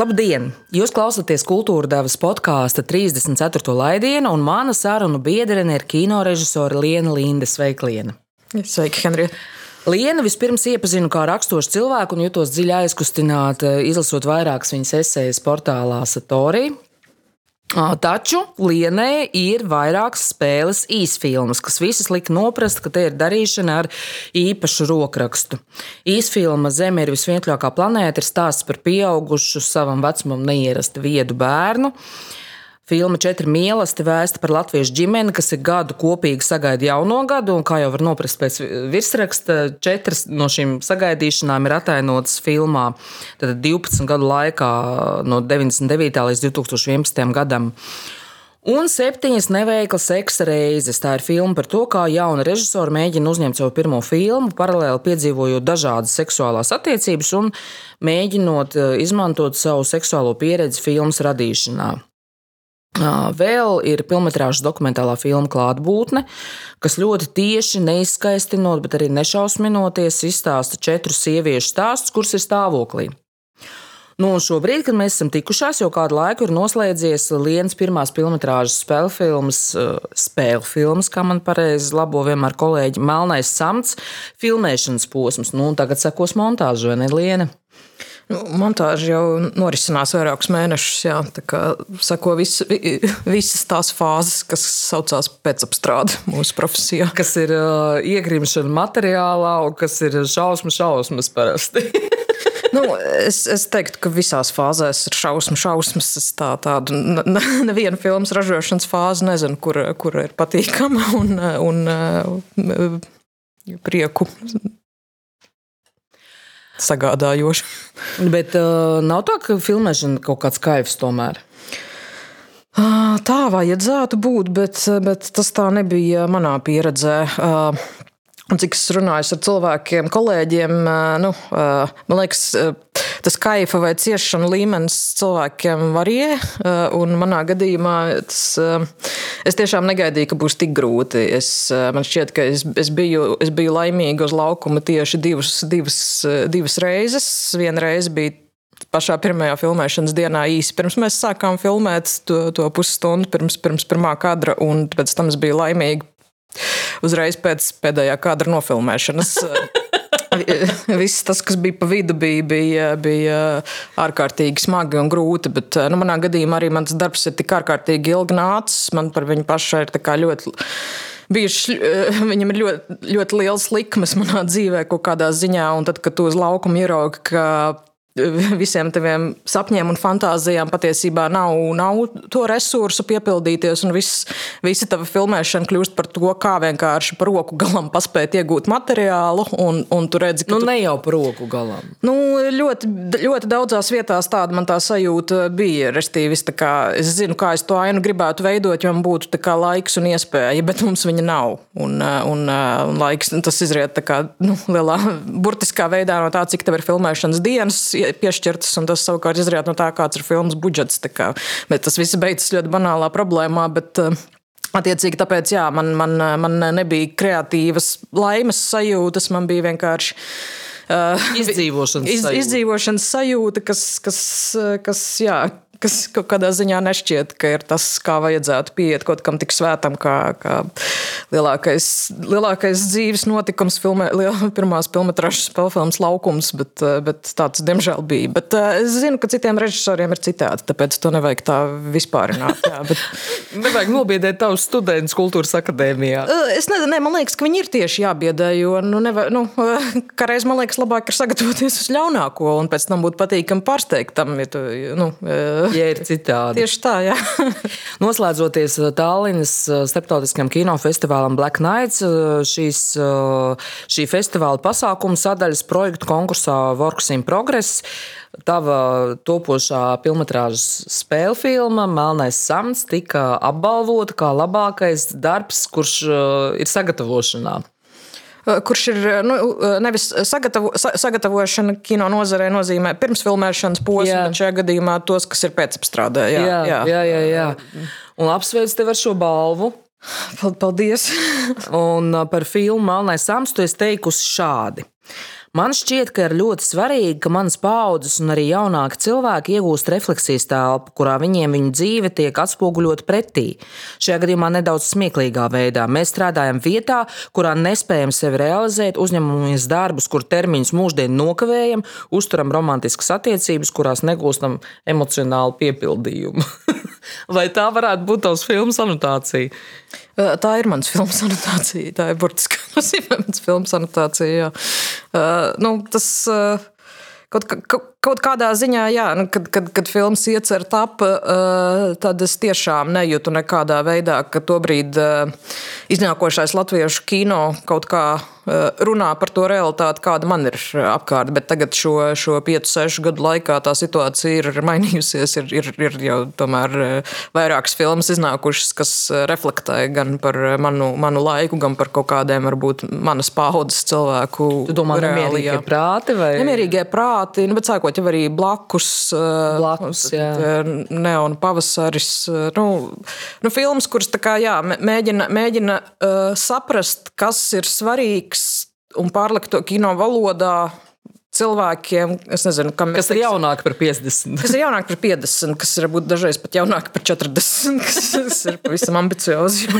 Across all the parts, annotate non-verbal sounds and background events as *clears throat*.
Labdien! Jūs klausāties Kultūra Devas podkāstu 34. laidienu, un mana sarunu biedrene ir kino režisore Liena Linde. Sveika, Liena! Sveika, Henrija! Lienu vispirms iepazinu kā raksturošu cilvēku un jutos dziļi aizkustināta, izlasot vairākas viņas esejas portālā Satorī. Taču Lienē ir vairākas spēles īsfilmas, kas visas lika noprast, ka te ir darīšana ar īpašu rokrakstu. Īsfilma Zeme ir visvienkāršākā planēta, ir stāsts par pieaugušu, savam vecumam neierasti viedu bērnu. Filma Četri mīlesti vēsta par latviešu ģimeni, kas ir gadu kopīgi sagaida jauno gadu, un kā jau var noprast pēc virsraksta, četras no šīm sagaidīšanām ir atainotas filmā. Tad 12 gadu laikā, no 99. līdz 2011. gadam. Un septiņas neveiklas seksa reizes. Tā ir filma par to, kā jauna režisora mēģina uzņemt savu pirmo filmu, paralēli piedzīvojot dažādas seksuālās attiecības un mēģinot eh, izmantot savu seksuālo pieredzi filmas radīšanā. Vēl ir filmas dokumentālā filma klātbūtne, kas ļoti tieši neizskaistinot, bet arī nešausminoties izstāsta četru sieviešu stāstus, kuras ir stāvoklī. Nu, šobrīd, kad mēs esam tikušās, jau kādu laiku ir noslēdzies Lienas pirmās filmas spēļu filmas, spēļu filmas, kā man pareizi labo vienmēr kolēģi, Melnais samts, filmēšanas posms. Nu, tagad sekos montāža, vai ne Liena? Nu, montāža jau norisinās vairākus mēnešus. Jā, tā kā sako vis, visas tās fāzes, kas saucās pēcapstrāde mūsu profesijā. Kas ir uh, iegrimšana materiālā un kas ir šausmu šausmas parasti. *laughs* nu, es, es teiktu, ka visās fāzēs ir šausmu, šausmas. Es tā, tādu *laughs* nevienu filmas ražošanas fāzi nezinu, kur, kur ir patīkama un, un, un prieku sagādājoši. Bet uh, nav tā, ka filmēšana kaut kāds kaivs tomēr. Tā vajadzētu būt, bet, bet tas tā nebija manā pieredzē. Un cik es runāju ar cilvēkiem, kolēģiem, nu, man liekas, tas kaifa vai ciešana līmenis cilvēkiem varie. Un manā gadījumā tas, es tiešām negaidīju, ka būs tik grūti. Es, man šķiet, ka es, es, biju, es biju laimīga uz laukuma tieši divas, divas, divas reizes. Viena reize bija pašā pirmajā filmēšanas dienā, īsi pirms mēs sākām filmēt to, to pusstundu pirms, pirms pirmā kadra, un pēc tam es biju laimīga uzreiz pēc pēdējā kadra nofilmēšanas. *laughs* *laughs* Viss tas, kas bija pa vidu, bija, bija, bija ārkārtīgi smagi un grūti. Bet nu, manā gadījumā arī mans darbs ir tik ārkārtīgi ilgi nācis. Man par viņu pašu ir ļoti. Bijuši, *laughs* viņam ir ļoti, ļoti liels likmes manā dzīvē, kaut kādā ziņā. Un tad, kad tu uz laukuma ieraugi, ka visiem taviem sapņiem un fantāzijām patiesībā nav, nav to resursu piepildīties, un viss, visa tava filmēšana kļūst par to, kā vienkārši par roku galam paspēt iegūt materiālu, un, un tu redzi, ka. Nu, tu... ne jau par roku galam. Nu, ļoti, ļoti daudzās vietās tāda man tā sajūta bija. Restīvi, es, kā, es zinu, kā es to ainu gribētu veidot, jo man būtu kā, laiks un iespēja, bet mums viņa nav. Un, un, un laiks, tas izriet kā, nu, lielā, burtiskā veidā no tā, cik tev ir filmēšanas dienas piešķirtas, un tas savukārt izriet no tā, kāds ir filmas budžets. Kā, bet tas viss beidzas ļoti banālā problēmā. Bet, eh, Attiecīgi, tāpēc jā, man, man, man nebija kreatīvas laimes sajūtas, man bija vienkārši uh, izdzīvošanas, iz, sajūta. izdzīvošanas sajūta, kas, kas, kas jā, kas kaut kādā ziņā nešķiet, ka ir tas, kā vajadzētu pieiet kaut kam tik svētam, kā, kā lielākais, lielākais dzīves notikums, filmē, liela, *laughs* pirmās filmas spēlfilmas laukums, bet, bet tāds diemžēl bija. Bet eh, es zinu, ka citiem režisoriem ir citādi, tāpēc to nevajag tā vispārināt. Jā, bet... *laughs* nevajag nobiedēt tavus studentus kultūras akadēmijā. *laughs* Eh, es nezinu, ne, man liekas, ka viņi ir tieši jābiedē, jo nu, neva, nu, kādreiz man liekas labāk ir sagatavoties uz ļaunāko un pēc tam būt patīkami pārsteigtam. Ja tu, nu, eh, ja ir citādi. Tieši tā, jā. *laughs* Noslēdzoties uh, Tallinas uh, starptautiskajam kinofestivālam Black Nights, uh, šīs, šī festivāla pasākuma sadaļas projektu konkursā Works in Progress. Tava topošā filmas spēļu filma Melnais Samts tika apbalvota kā labākais darbs, kurš ir sagatavošanā. Eh, kurš ir eh, nu, eh, nevis sagatavo, sagatavošana kino nozarē, nozīmē pirmsfilmēšanas posmu, bet šajā gadījumā tos, kas ir pēcapstrādē. Jā, jā, jā. jā, jā, jā. Un apsveic tevi ar šo balvu. Paldies! un par filmu Melnais Sams tu esi teikusi šādi. Man šķiet, ka ir ļoti svarīgi, ka manas paudzes un arī jaunāki cilvēki iegūst refleksijas telpu, kurā viņiem viņu dzīve tiek atspoguļota pretī. Šajā gadījumā nedaudz smieklīgā veidā. Mēs strādājam vietā, kurā nespējam sevi realizēt, uzņemamies darbus, kur termiņus mūždien nokavējam, uzturam romantiskas attiecības, kurās negūstam emocionālu piepildījumu. *laughs* Vai tā varētu būt tavs filmas anotācija? Tā ir mans filmas anotācija. Tā ir burtiski *laughs* mans filmas anotācija. Uh, nu, tas uh, kaut, kaut, kaut kādā ziņā, jā, nu, kad, kad, kad filmas iecer tapa, uh, tad es tiešām nejūtu nekādā veidā, ka tobrīd iznākošais latviešu kino kaut kā Eh, runā par to realitāti, kāda man ir apkārt. Bet tagad šo, šo 5-6 gadu laikā tā situācija ir mainījusies. Ir, ir, ir jau tomēr eh, vairākas filmas iznākušas, kas eh, reflektē gan par manu, manu laiku, gan par kaut kādiem varbūt manas paudzes cilvēku. Tu domā, nemierīgie prāti vai? Nemierīgie prāti, nu, bet sākot jau arī blakus. Blakus, jā. Neona pavasaris. Nu, nu, filmas, kuras tā kā jā, mēģina, mēģina uh, saprast, kas ir svarīgs un pārlikt to kino valodā cilvēkiem, nezinu, kas ir jaunāki par 50. Kas ir jaunāki par 50, kas ir varbūt dažreiz pat jaunāki par 40, kas *laughs* ir pavisam ambiciozi. *laughs*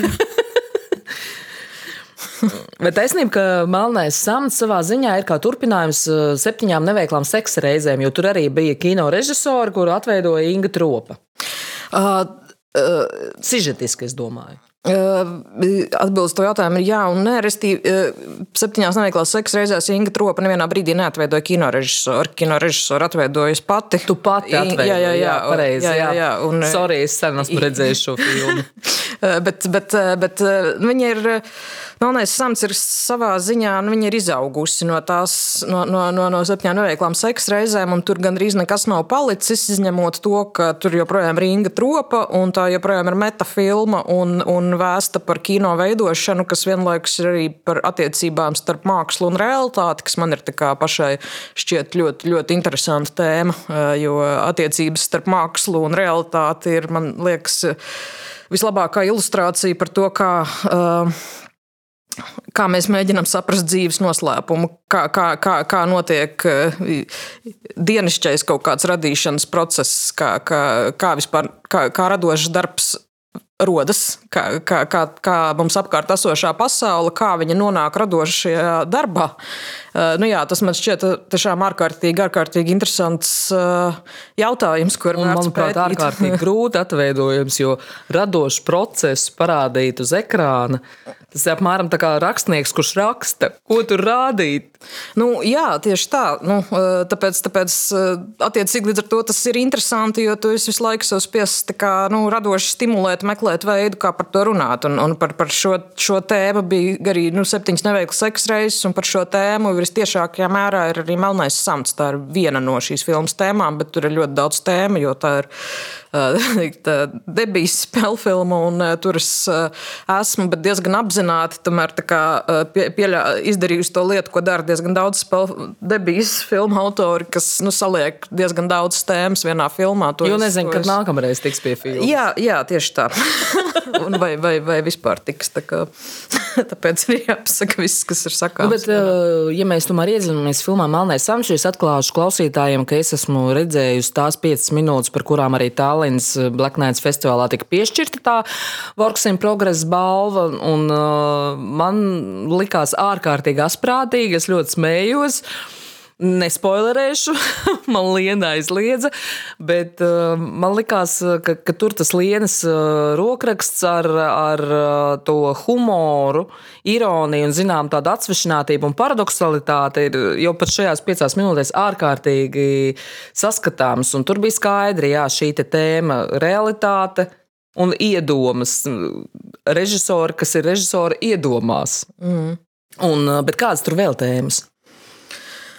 Bet taisnība, ka Melnais samts savā ziņā ir kā turpinājums uh, septiņām neveiklām seksa reizēm, jo tur arī bija kino režisori, kuru atveidoja Inga Tropa. Uh, uh, Sižetiski, es domāju. Atbildes to jautājumu ir jā un nē. Restīvi, septiņās neveiklās seksa reizēs Inga Tropa nevienā brīdī neatveidoja kino režisoru. Kino režisoru atveidojas pati. Tu pati atveidoji. Jā, jā, jā, pareizi. Jā, jā, jā. Un, Sorry, es sen esmu redzējis šo filmu. *laughs* bet, bet, bet viņa ir Melnais samts ir savā ziņā, nu, viņa ir izaugusi no tās, no, no, no, no septiņām neveiklām seksa reizēm, un tur gandrīz nekas nav palicis, izņemot to, ka tur joprojām ir ringa tropa, un tā joprojām ir metafilma un, un vēsta par kino veidošanu, kas vienlaikus ir arī par attiecībām starp mākslu un realitāti, kas man ir pašai šķiet ļoti, ļoti interesanta tēma, jo attiecības starp mākslu un realitāti ir, man liekas, vislabākā ilustrācija par to, kā uh, kā mēs mēģinām saprast dzīves noslēpumu, kā, kā, kā, kā notiek eh, dienasčais kaut kāds radīšanas process, kā, kā, kā vispār kā, kā radošs darbs rodas, kā, kā, kā, kā mums apkārt esošā pasaule, kā viņa nonāk radošajā darbā. Uh, nu jā, tas man šķiet tiešām ārkārtīgi, ārkārtīgi interesants uh, jautājums, kur man manuprāt, pētīt. ārkārtīgi *laughs* grūti atveidojams, jo radošs process parādīt uz ekrāna Tas ir apmēram tā kā rakstnieks, kurš raksta, ko tur rādīt. Nu, jā, tieši tā. Nu, tāpēc, tāpēc attiecīgi līdz ar to tas ir interesanti, jo tu visu laiku spiests nu, radoši stimulēt, meklēt veidu, kā par to runāt. Un, un par, par šo, šo tēmu bija arī nu, septiņas neveiklas eksreizes, un par šo tēmu visciešākajā mērā ir arī Melnais samts. Tā ir viena no šīs filmas tēmām, bet tur ir ļoti daudz tēmu, jo tā ir *laughs* debijas spēļu filma, un tur es esmu diezgan apzināti tomēr, kā, pieļā, izdarījusi to lietu, ko dara diezgan daudz debijas filmu autori, kas nu, saliek diezgan daudz tēmas vienā filmā. To jo nezinu, kad es... nākamreiz tiks pie filmas. Jā, jā tieši tā. *laughs* *laughs* vai, vai, vai vispār tiks. Tā kā, *laughs* tāpēc ir jāpasaka viss, kas ir sakāms. Nu, bet, ja mēs tomēr iedziļināmies filmā Melnais Samčs, es atklāšu klausītājiem, ka es esmu redzējusi tās piecas minūtes, par kurām arī Tallinas eh, Black Nights festivālā tika piešķirta tā Works in Progress balva. Un, uh, man likās ārkārtīgi asprātīgi, es ļoti smējos. Nespoilerēšu, *laughs* man liena aizliedza, bet uh, man likās, ka, ka tur tas lienas uh, rokraksts ar, ar uh, to humoru, ironiju un, zinām, tādu atsvešinātību un paradoxalitāti ir jau pat šajās piecās minūtēs ārkārtīgi saskatāms. Un tur bija skaidri, jā, šī tēma - realitāte. Un iedomas, režisori, kas ir režisori, iedomās. Mm. Un, uh, bet kādas tur vēl tēmas?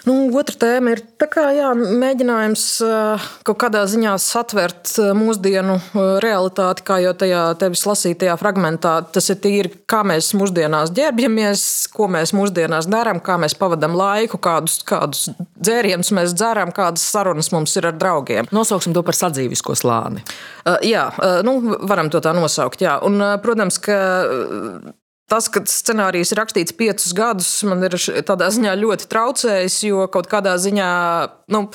Nu, otra tēma ir kā, jā, mēģinājums kaut kādā ziņā satvert mūsdienu realitāti, kā jau tajā tevis lasītajā fragmentā. Tas ir tīri, kā mēs mūsdienās ģērbjamies, ko mēs mūsdienās darām, kā mēs pavadām laiku, kādus, kādus dzērienus mēs dzeram, kādas sarunas mums ir ar draugiem. Nosauksim to par sadzīvisko slāni. Jā, nu, varam to tā nosaukt. Jā. Un, protams, ka tas, ka scenārijs ir rakstīts piecus gadus, man ir tādā ziņā ļoti traucējis, jo kaut kādā ziņā. Nu,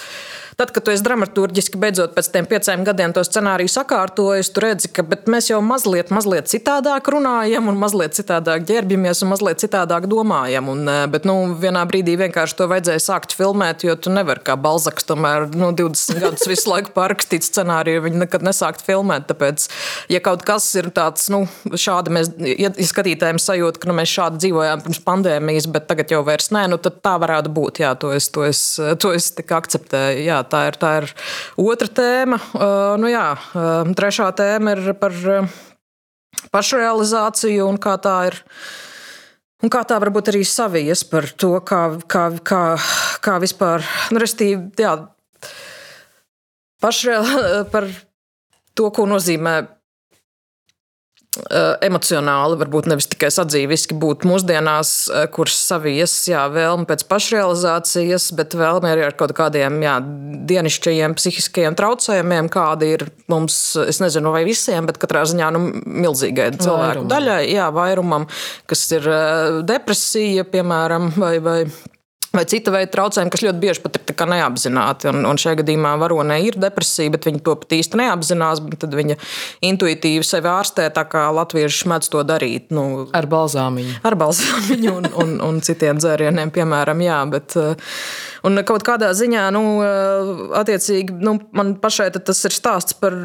Tad, kad tu esi dramaturgiski beidzot pēc tam pieciem gadiem to scenāriju sakārtojis, tu redzi, ka mēs jau mazliet, mazliet citādāk runājam, un mazliet citādāk ģērbjamies, un mazliet citādāk domājam. Un, eh, bet nu, vienā brīdī vienkārši to vajadzēja sākt filmēt, jo tu nevari kā Balzaks, tomēr nu, 20 gadus visu laiku pārrakstīt scenāriju, viņi nekad nesākt filmēt. Tāpēc, ja kaut kas ir tāds, nu, šādi mēs, ja skatītājiem sajūta, ka nu, mēs šādi dzīvojām pirms pandēmijas, bet tagad jau vairs nē, nu, tad tā varētu būt. Jā, to es, to es, to es akceptēju. Jā, tā ir, tā ir otra tēma. Uh, nu, jā, uh, trešā tēma ir par uh, pašrealizāciju un kā tā ir. Un kā tā varbūt arī savies par to, kā, kā, kā, kā vispār, nu, restīvi, jā, pašrealizācija par to, ko nozīmē emocionāli, varbūt nevis tikai sadzīviski būt mūsdienās, eh, kuras savies jā, vēlme pēc pašrealizācijas, bet vēlme arī ar kaut kādiem jā, dienišķajiem psihiskajiem traucējumiem, kādi ir mums, es nezinu, vai visiem, bet katrā ziņā nu, milzīgai cilvēku vairumam. daļai, jā, vairumam, kas ir eh, depresija, piemēram, vai, vai vai cita veida traucējumi, kas ļoti bieži pat ir neapzināti. Un, un šajā gadījumā varonē ir depresija, bet viņa to pat īsti neapzinās. Tad viņa intuitīvi sevi ārstē, tā kā latvieši mēdz to darīt. Nu, ar balzāmiņu. Ar balzāmiņu un, un, un citiem dzērieniem, piemēram. Jā, bet, un kaut kādā ziņā, nu, attiecīgi, nu, man pašai tas ir stāsts par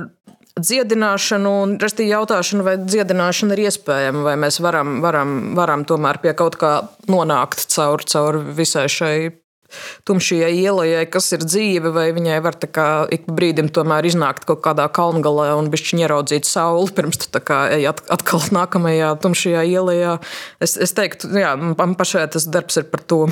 dziedināšanu, un rastī jautāšanu, vai dziedināšana ir iespējama, vai mēs varam, varam, varam tomēr pie kaut kā nonākt caur, caur visai šai tumšajai ielai, kas ir dzīve, vai viņai var ik pa brīdim tomēr iznākt kaut kādā kalngalā un bišķiņi ieraudzīt sauli, *laughs* pirms tu ej atkal nākamajā tumšajā ielā. Es, es teiktu, jā, man pašai tas darbs ir par to.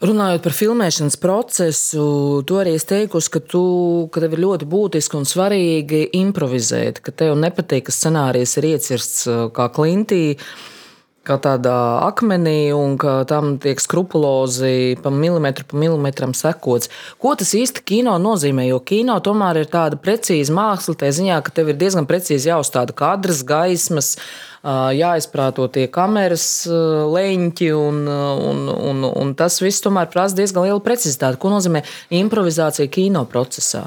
Runājot par filmēšanas procesu, tu arī esi teikusi, ka, tu, ka tev ir ļoti būtiski un svarīgi improvizēt, ka tev nepatīk, ka scenārijs ir iecirsts uh, kā klintī kā tādā akmenī, un ka tam tiek skrupulozi pa milimetru pa milimetram sekots. Ko tas īsti kino nozīmē? Jo kino tomēr ir tāda precīza māksla, tā ziņā, ka tev ir diezgan precīzi jāuzstāda kadras, gaismas, jāizprāto tie kameras leņķi, un, un, un, un tas viss tomēr prasa diezgan lielu precizitāti. Ko nozīmē improvizācija kino procesā?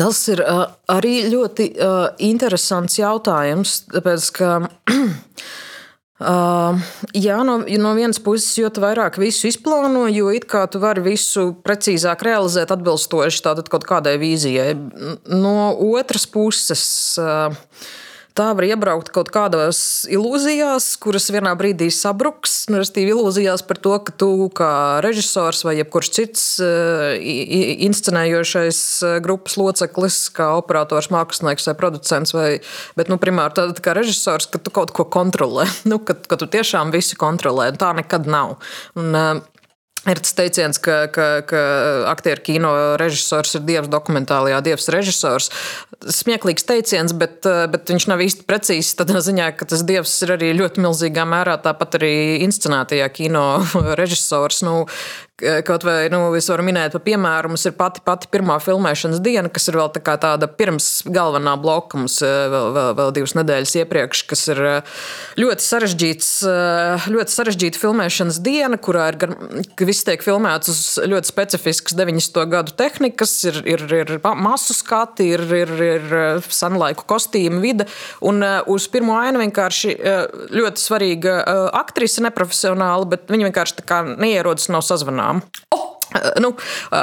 Tas ir arī ļoti interesants jautājums, tāpēc ka *clears throat* Uh, jā, no, no vienas puses, jo vairāk visu izplāno, jo it kā tu vari visu precīzāk realizēt, atbilstoši kaut kādai vīzijai. No otras puses, uh, tā var iebraukt kaut kādās ilūzijās, kuras vienā brīdī sabruks. Nu, Restīvi ilūzijās par to, ka tu kā režisors vai jebkurš cits uh, inscenējošais uh, grupas loceklis, kā operators, mākslinieks vai producents, vai, bet nu, primāri tāda kā režisors, ka tu kaut ko kontrolē, *laughs* nu, ka, ka tu tiešām visu kontrolē. Tā nekad nav. Un, uh, Ir tas teiciens, ka, ka, ka aktieru kino režisors ir dievs dokumentālajā, dievs režisors. Smieklīgs teiciens, bet, bet viņš nav īsti precīzs. Tādā ziņā, ka tas dievs ir arī ļoti milzīgā mērā tāpat arī inscenētajā kino *laughs* režisors. Nu, Kaut vai nu, es varu minēt, par piemēru, mums ir pati, pati pirmā filmēšanas diena, kas ir vēl tā tāda pirms galvenā bloka, mums eh, vēl, vēl, vēl divas nedēļas iepriekš, kas ir eh, ļoti sarežģīts, eh, ļoti sarežģīta filmēšanas diena, kurā ir gan, viss tiek filmēts uz ļoti specifiskas 90. gadu tehnikas, ir, ir, ir masu skati, ir, ir, ir senlaiku kostīmu vide, un uz pirmo ainu vienkārši ļoti svarīga aktrise, neprofesionāla, bet viņa vienkārši neierodas no sazvanā sarunām. Oh! Nu,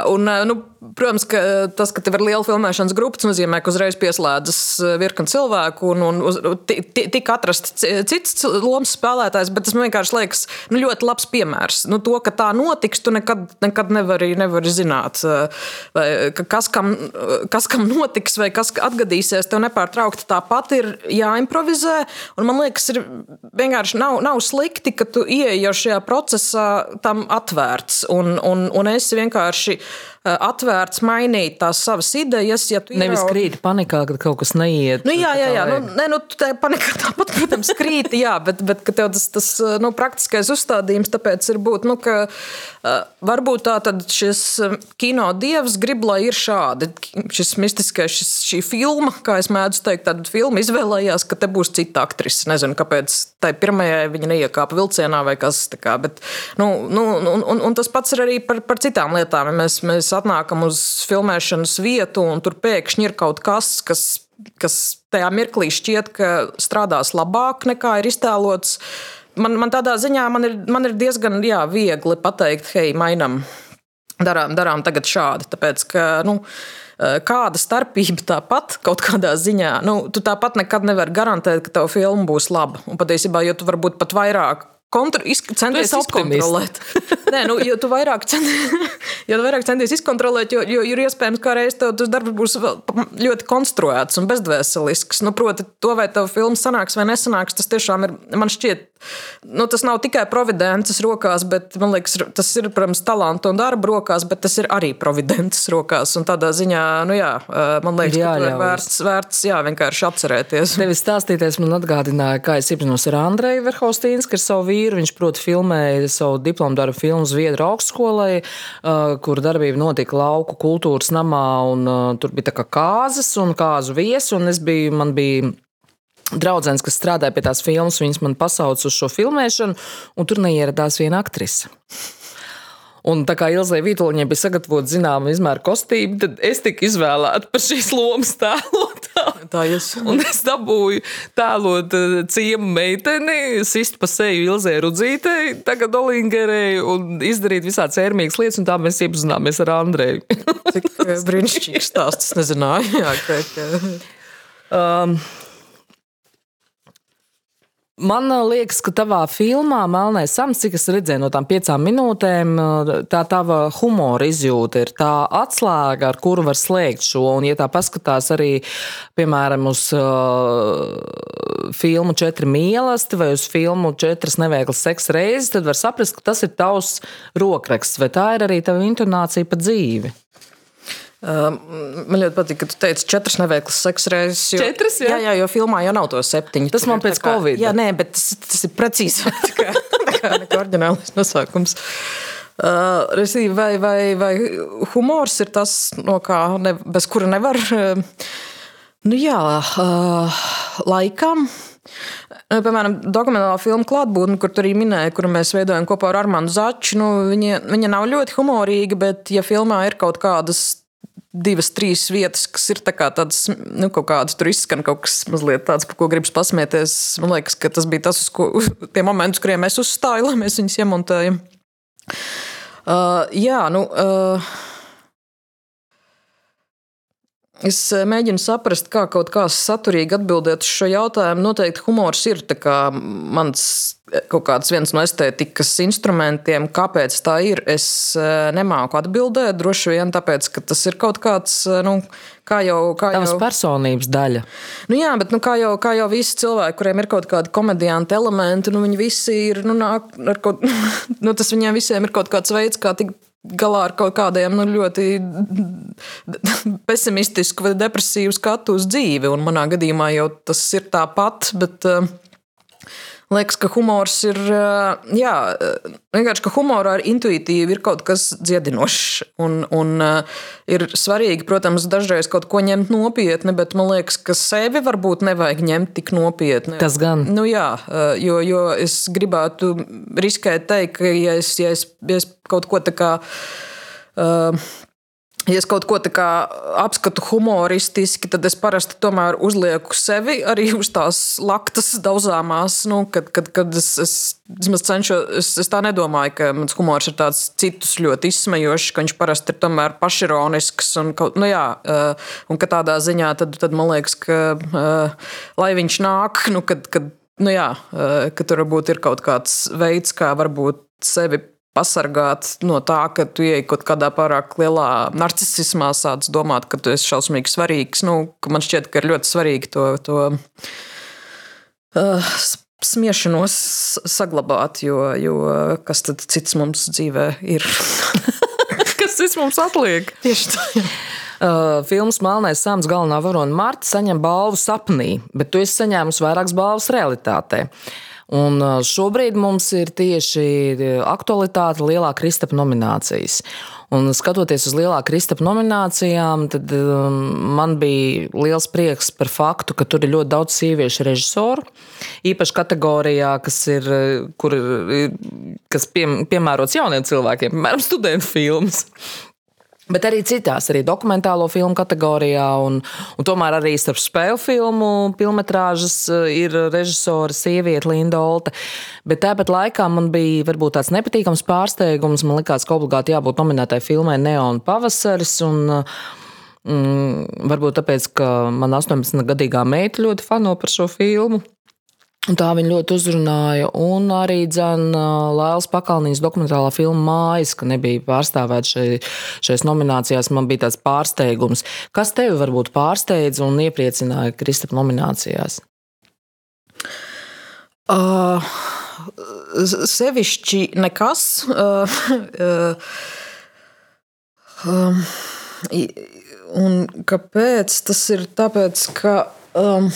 un, nu, protams, ka tas, ka tev ir liela filmēšanas grupa, nozīmē, ka uzreiz pieslēdzas virkni cilvēku un, un uz, tika atrasts cits lomas spēlētājs. Bet tas man vienkārši liekas nu, ļoti labs piemērs. Nu, to, ka tā notiks, tu nekad, nekad nevari, nevari zināt, vai, kas, kam, kas kam notiks vai kas atgadīsies. Tev nepārtraukti tāpat ir jāimprovizē. Man liekas, ir vienkārši nav, nav slikti, ka tu ieej jau šajā procesā tam atvērts. Un, un, un es vienkārši atvērts mainīt tās savas idejas. Ja Nevis krīt panikā, kad kaut kas neiet. Nu, jā, jā, jā. Nu, ne, nu, tā panikā *laughs* tāpat, protams, krīt, jā, bet, bet tev tas, tas nu, praktiskais uzstādījums tāpēc ir būt, nu, ka varbūt tā tad šis kino dievs grib, lai ir šādi. Šis mistiskais, šis, šī filma, kā es mēdzu teikt, tāda filma izvēlējās, ka te būs cita aktrise. Nezinu, kāpēc tai pirmajai viņa neiekāpa vilcienā vai kas tā. Bet, nu, nu, un, un, un tas pats ir arī par, par citām lietām. Ja mēs, mēs atnākam uz filmēšanas vietu, un tur pēkšņi ir kaut kas, kas, kas tajā mirklī šķiet, ka strādās labāk nekā ir iztēlots. Man, man tādā ziņā man ir, man ir diezgan jā, viegli pateikt, hei, mainām, darām, darām tagad šādi. Tāpēc, ka, nu, kāda starpība tāpat kaut kādā ziņā. Nu, tu tāpat nekad nevari garantēt, ka tava filma būs laba. Un patiesībā, jo tu varbūt pat vairāk Kontru, centies izkontrolēt. *laughs* Nē, nu, jo tu vairāk, cen... *laughs* jo tu vairāk centies izkontrolēt, jo, jo ir iespējams, ka reiz tas darbs būs ļoti konstruēts un bezdvēselisks. Nu, proti, to vai tev filma sanāks vai nesanāks, tas tiešām ir, man šķiet, nu, tas nav tikai providences rokās, bet liekas, tas ir, protams, talanta un darba rokās, bet tas ir arī providences rokās. Un tādā ziņā, nu jā, man liekas, jā, ka ir vērts, vērts jā, vienkārši atcerēties. Tevis stāstīties man atgādināja, kā es iepazinos ar Andreju Verhostīnu, kas savu vīru. Viņš, proti, filmēja savu diplomu darbu filmu Zviedru augstskolai, kur darbība notika lauku kultūras namā. Un, tur bija kā kāzas un kāzu viesi. Un es biju, man bija draugs, kas strādāja pie tās filmas. Viņas man pasauca uz šo filmēšanu, un tur neieradās viena aktrise. Un tā kā Ilzai Vitoļņai bija sagatavota zināma izmēra kostīme, tad es tiku izvēlēta par šīs lomas tēlotāju. Tā jūs. Un es dabūju tēlot eh, ciemu meiteni, sist pa seju Ilzai Rudzītei, tagad Olingerei un izdarīt visādas ērmīgas lietas, un tā mēs iepazināmies ar Andreju. Cik eh, brīnišķīgs stāsts, es nezināju. Jā, ka... Um, Man liekas, ka tavā filmā Melnais Sams, cik es redzēju no tām piecām minūtēm, tā tava humora izjūta ir tā atslēga, ar kuru var slēgt šo. Un, ja tā paskatās arī, piemēram, uz uh, filmu Četri mīlesti vai uz filmu Četras neveiklas seksa reizes, tad var saprast, ka tas ir tavs rokraksts, vai tā ir arī tava intonācija pa dzīvi. Man ļoti patīk, ka tu teici, četras neveiklas seksa reizes. Jo, četras, jā? jā, jā, jo filmā jau nav to septiņu. Tas man pēc kā, Covid. Jā, nē, bet tas, tas ir precīzāk *laughs* nekā, nekā, nekā oriģinālais nosaukums. Uh, vai, vai, vai humors ir tas, no kā, ne, bez kura nevar, nu jā, uh, laikam. Piemēram, dokumentālā filma Klātbūtne, kur arī minēja, kuru mēs veidojam kopā ar Armānu Začu. Nu, viņa, viņa nav ļoti humorīga, bet, ja filmā ir kaut kādas divas, trīs vietas, kas ir tā tādas, nu, kaut kādas tur izskan kaut kas mazliet tāds, par ko gribas pasmieties. Man liekas, ka tas bija tas, uz ko *laughs* tie momenti, kuriem es uzstāju, lai mēs viņus iemontējam. Uh, jā, nu. Uh, Es eh, mēģinu saprast, kā kaut kā saturīgi atbildēt uz šo jautājumu. Noteikti humors ir mans eh, kaut kāds viens no estētikas instrumentiem. Kāpēc tā ir? Es eh, nemāku atbildēt. Droši vien tāpēc, ka tas ir kaut kāds. Nu, kā jau tā ir personības daļa. Nu, jā, bet nu, kā, jau, kā jau visi cilvēki, kuriem ir kaut kādi komedianti elementi, nu, viņi visi ir. Nu, nāk, kaut, *laughs* nu, tas viņiem visiem ir kaut kāds veids, kā tikt galā ar kaut kādiem nu, ļoti pesimistisku vai depresīvu skatu uz dzīvi. Un manā gadījumā jau tas ir tāpat, bet uh, liekas, ka humors ir. Jā, vienkārši, ka humorā ir intuitīvi ir kaut kas dziedinošs. Un, un ir svarīgi, protams, dažreiz kaut ko ņemt nopietni, bet man liekas, ka sevi varbūt nevajag ņemt tik nopietni. Tas gan. Nu, jā, jo, jo es gribētu riskēt teikt, ka ja es, ja es, ja es kaut ko tādu. Uh, Ja es kaut ko apskatu humoristiski, tad es parasti tomēr uzlieku sevi arī uz tās laktas daudzāmās. Nu, kad, kad, kad es, es, es cenšos, es, es tā nedomāju, ka mans humors ir tāds citus ļoti izsmejošs, ka viņš parasti ir tomēr pašironisks. Un, nu, jā, eh, un ka tādā ziņā tad, tad man liekas, ka eh, lai viņš nāk, nu, kad, kad, nu, jā, eh, ka tur varbūt ir kaut kāds veids, kā varbūt sevi pasargāt no tā, ka tu ej kaut kādā pārāk lielā narcismā, sāc domāt, ka tu esi šausmīgi svarīgs. Nu, man šķiet, ka ir ļoti svarīgi to, to uh, smiešanos saglabāt, jo, jo kas tad cits mums dzīvē ir? *laughs* kas viss mums atliek. Tieši tā. Jā. Uh, filmas Melnais Sāms galvenā varona Marta saņem balvu sapnī, bet tu esi saņēmusi vairākas balvas realitātē. Un šobrīd mums ir tieši aktualitāte lielā Kristapa nominācijas. Un skatoties uz lielā Kristapa nominācijām, tad man bija liels prieks par faktu, ka tur ir ļoti daudz sieviešu režisoru. Īpaši kategorijā, kas ir, kur, kas pie, piemērots jauniem cilvēkiem, piemēram, studentu filmas. Bet arī citās, arī dokumentālo filmu kategorijā, un, un tomēr arī starp spēļu filmu, filmas ir režisora sieviete Linda Olte. Bet tāpat laikā man bija varbūt tāds nepatīkams pārsteigums. Man liekas, ka obligāti jābūt nominētai filmai Neona Pavasaris. Un, Mm, varbūt tāpēc, ka man 18-gadīgā meita ļoti fano par šo filmu. Un tā viņa ļoti uzrunāja. Un arī Lēlas Pakalniņas dokumentālā filma Mājas, ka nebija pārstāvēta šai, šajās nominācijās, man bija tāds pārsteigums. Kas tevi varbūt pārsteidza un iepriecināja Kristapa nominācijās? Uh, sevišķi nekas. Uh, uh, um, un kāpēc? Tas ir tāpēc, ka. Um,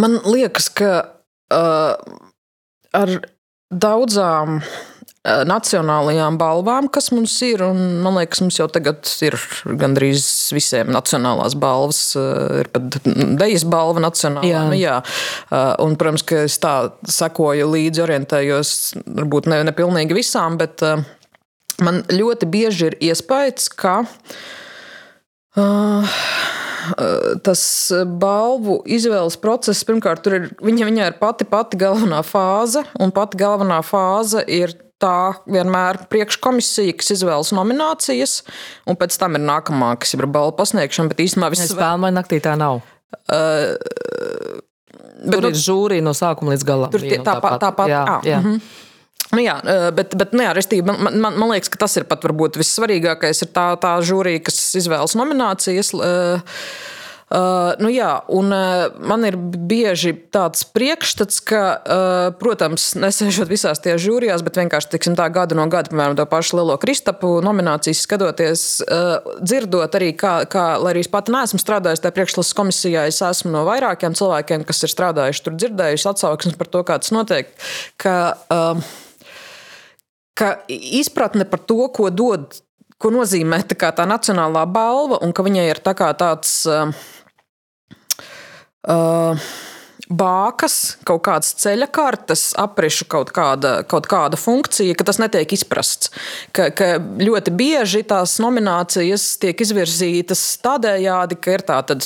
Man liekas, ka uh, ar daudzām uh, nacionālajām balvām, kas mums ir. Man liekas, mums jau tagad ir gandrīz visiem nacionālās balvas. Uh, ir pat dejas balva nacionālā. Jā. Nu, jā. Uh, un, protams, ka es tā sekoju līdzi, orientējos varbūt ne, ne pilnīgi visām, bet man ļoti bieži ir iespējas, ka. Uh, tas balvu izvēles process, pirmkārt, tur ir viņa, viņa ir pati pati galvenā fāze, un pati galvenā fāze ir tā vienmēr priekškomisija, kas izvēlas nominācijas, un pēc tam ir nākamā, kas ir balvu pasniegšana. Bet īstenībā viss spēlē vai naktī tā nav. Uh, bet, tur nu, ir žūrija no sākuma līdz galam. Tur ir tāpat. Tā, tā, jā, jā. Mm -hmm. Nu jā, bet, bet nu jā, restīvi, man, man, man liekas, ka tas ir pat varbūt vissvarīgākais. Ir tā, tā žūrija, kas izvēlas nominācijas. Uh, Uh, nu jā, un uh, man ir bieži tāds priekšstats, ka, uh, protams, nesēžot visās tajās žūrijās, bet vienkārši tiksim, tā gada no gada, piemēram, to pašu Lielo Kristapu nominācijas skatoties, uh, dzirdot arī, kā, kā, lai arī es pati neesmu strādājusi tajā priekšlases komisijā, es esmu no vairākiem cilvēkiem, kas ir strādājuši tur, dzirdējuši atsauksmes par to, kā tas notiek. Ka, uh, ka izpratne par to, ko dod, ko nozīmē tā, tā nacionālā balva, un ka viņai ir tā tāds. Uh, bākas, kaut kādas ceļa kartes, aprišu kaut kāda, kaut kāda funkcija, ka tas netiek izprasts. Ka, ka ļoti bieži tās nominācijas tiek izvirzītas tādējādi, ka ir tāda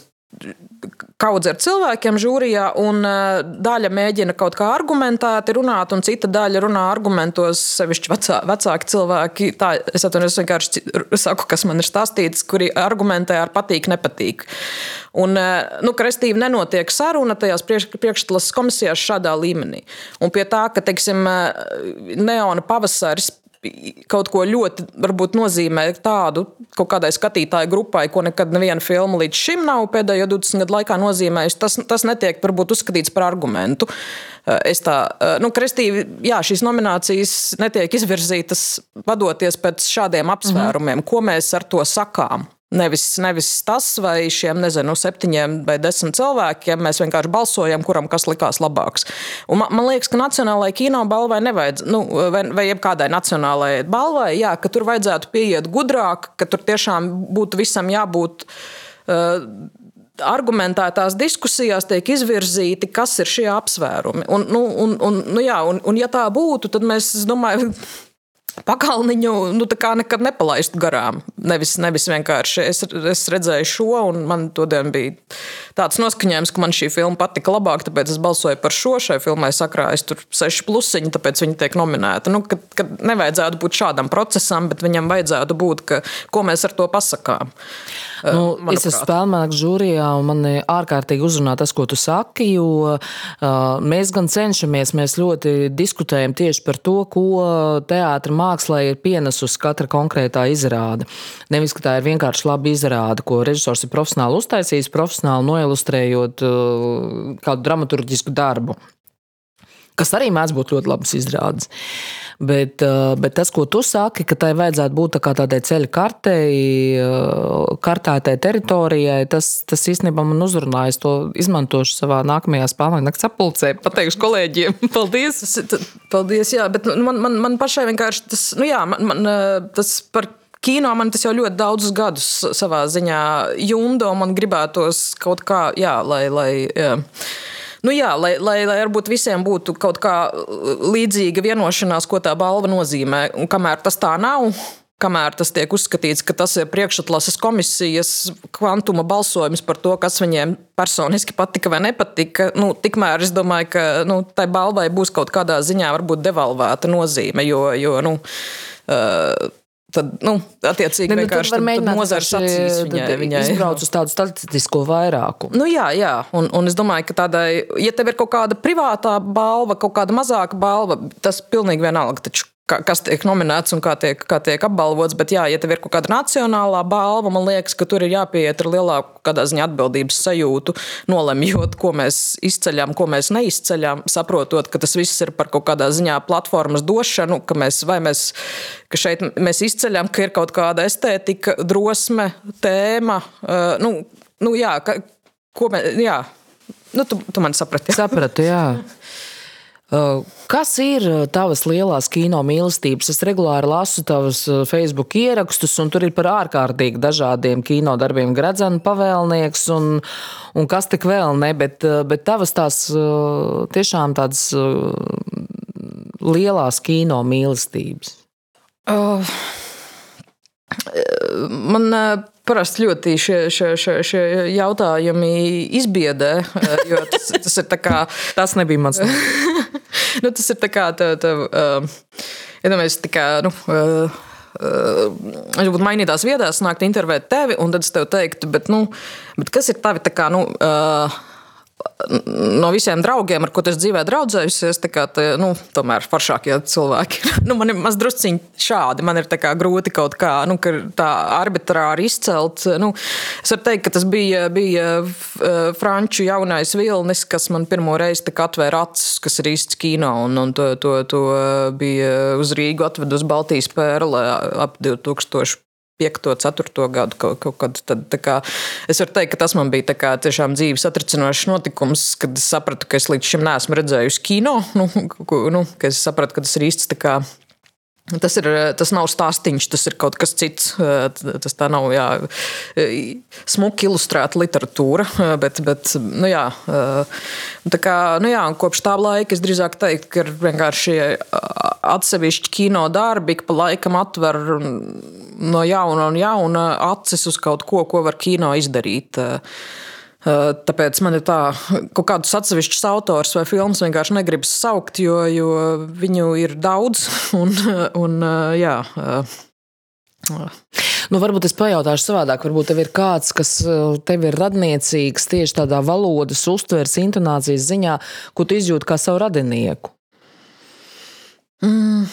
kaudze ar cilvēkiem žūrijā, un eh, daļa mēģina kaut kā argumentēti runāt, un cita daļa runā argumentos, sevišķi vecā, vecāki cilvēki. Tā, es atvainojos, vienkārši saku, kas man ir stāstīts, kuri argumentē ar patīk, nepatīk. Un, eh, nu, restīvi nenotiek saruna tajās priekš, priekšstlas komisijās šādā līmenī. Un pie tā, ka, teiksim, eh, neona pavasaris kaut ko ļoti varbūt, nozīmē tādu kaut kādai skatītāju grupai, ko nekad neviena filma līdz šim nav pēdējo 20 gadu laikā nozīmējusi. Tas, tas netiek varbūt uzskatīts par argumentu. Eh, es tā, eh, nu, kristīvi, jā, šīs nominācijas netiek izvirzītas vadoties pēc šādiem apsvērumiem, mm -hmm. ko mēs ar to sakām. Nevis, nevis tas, vai šiem nezinu, septiņiem vai desmit cilvēkiem mēs vienkārši balsojam, kuram kas likās labāks. Un man, man liekas, ka Nacionālajai kino balvai nevajadz, nu, vai, vai jebkādai nacionālajai balvai, jā, ka tur vajadzētu pieiet gudrāk, ka tur tiešām būtu visam jābūt. Uh, argumentētās diskusijās tiek izvirzīti, kas ir šie apsvērumi. Un, nu, un, un, nu jā, un, un ja tā būtu, tad mēs, domāju, *laughs* pakalniņu nu, nekad nepalaistu garām. Nevis, nevis vienkārši es, es redzēju šo, un man todien bija tāds noskaņojums, ka man šī filma patika labāk, tāpēc es balsoju par šo. Šai filmai sakrājas tur seši plusiņi, tāpēc viņa tiek nominēta. Nu, kad, kad nevajadzētu būt šādam procesam, bet viņam vajadzētu būt, ka, ko mēs ar to pasakām. Nu, manuprāt. es esmu spēlēnāks žūrijā, un man ārkārtīgi uzrunā tas, ko tu saki, jo uh, mēs gan cenšamies, mēs ļoti diskutējam tieši par to, ko teātra mākslā ir pienesusi katra konkrētā izrāde. Nevis, ka tā ir vienkārši laba izrāde, ko režisors ir profesionāli uztaisījis, profesionāli noilustrējot uh, kādu dramaturgisku darbu. kas arī mēdz būt ļoti labas izrādes. Uh, bet tas, ko tu saki, ka tai vajadzētu būt tā tādai ceļa kartei, uh, kartētai teritorijai, tas, tas īstenībā man uzrunājas. To izmantošu savā nākamajā spēlē, naktas apulcē. Pateikšu kolēģiem, *laughs* paldies! Paldies, jā, bet man, man, man pašai vienkārši tas, nu jā, man, man, tas par kino man tas jau ļoti daudzus gadus savā ziņā jumdo. Man gribētos kaut kā, jā, lai. lai jā. Nu, jā, lai, lai, lai varbūt visiem būtu kaut kā līdzīga vienošanās, ko tā balva nozīmē. Un kamēr tas tā nav, kamēr tas tiek uzskatīts, ka tas ir priekšatlases komisijas kvantuma balsojums par to, kas viņiem personiski patika vai nepatika, nu, tikmēr es domāju, ka nu, tai balvai būs kaut kādā ziņā varbūt devalvēta nozīme. Jo, jo, nu, uh, Tad, nu, attiecīgi, ne, nu, vienkārši nozars acīs viņai. viņai izbrauc uz tādu statistisko vairākumu. Nu, jā, jā. Un, un es domāju, ka tādai, ja tev ir kaut kāda privātā balva, kaut kāda mazāka balva, tas pilnīgi vienalga. Taču kas tiek nominēts un kā tiek, kā tiek apbalvots. Bet, jā, ja tev ir kaut kāda nacionālā balva, man liekas, ka tur ir jāpieiet ar lielāku ziņā, atbildības sajūtu, nolemjot, ko mēs izceļam, ko mēs neizceļam, saprotot, ka tas viss ir par kaut kādā ziņā platformas došanu, ka mēs, mēs, ka šeit mēs izceļam, ka ir kaut kāda estētika, drosme, tēma. Uh, nu, nu, jā, ka, ko mēs, jā. Nu, tu, tu man saprati. Sapratu, jā. *laughs* Kas ir tavas lielās kino mīlestības? Es regulāri lasu tavus Facebook ierakstus, un tur ir par ārkārtīgi dažādiem kino darbiem. Gradzena pavēlnieks un, un kas tik vēl ne, bet, bet tavas tās tiešām tādas lielās kino mīlestības. Uh, man parasti ļoti šie, šie, šie, šie jautājumi izbiedē, jo tas, tas ir tā kā. *laughs* tas nebija mans. *laughs* nu, tas ir tā kā, tā, tā, uh, iedomājieties, tā kā, nu, uh, Es būtu mainītās vietās, nākt intervēt tevi, un tad es tev teiktu, bet, nu, bet kas ir tavi tā kā, nu, uh, no visiem draugiem, ar ko es dzīvē draudzējusies, kā, tā, nu, tomēr foršākie cilvēki. *laughs* nu, man ir mazdrusciņi šādi. Man ir grūti kaut kā nu, tā arbitrāri izcelt. Nu, es varu teikt, ka tas bija, bija franču jaunais vilnis, kas man pirmo reizi atvēra acis, kas ir īsts kino. Un, un to, to, to bija uz Rīgu atvedu uz Baltijas pērle ap 2000. 5, 4 gadu kaut, kaut kad. Tad, kā, es varu teikt, ka tas man bija kā, tiešām dzīves atricinošs notikums, kad es sapratu, ka es līdz šim neesmu redzējusi kino. Nu, nu, es sapratu, ka tas ir īsts Tas, ir, tas nav stāstīns, tas ir kaut kas cits. Tas tā nav jā, smuki ilustrēta literatūra. Bet, bet, nu jā, tā kā, nu jā, kopš tā laika es drīzāk teiktu, ka ir vienkārši atsevišķi kino darbi, ka pa laikam atver no jauna un jauna acis uz kaut ko, ko var kino izdarīt. Eh, tāpēc man ir tā, ka kādus atsevišķus autors vai filmas vienkārši negribas saukt, jo, jo viņu ir daudz. *laughs* Un, un, eh, jā, eh, Nu, varbūt es pajautāšu savādāk. Varbūt tev ir kāds, kas tev ir radniecīgs tieši tādā valodas, uztveres, intonācijas ziņā, ko tu izjūti kā savu radinieku. Mm.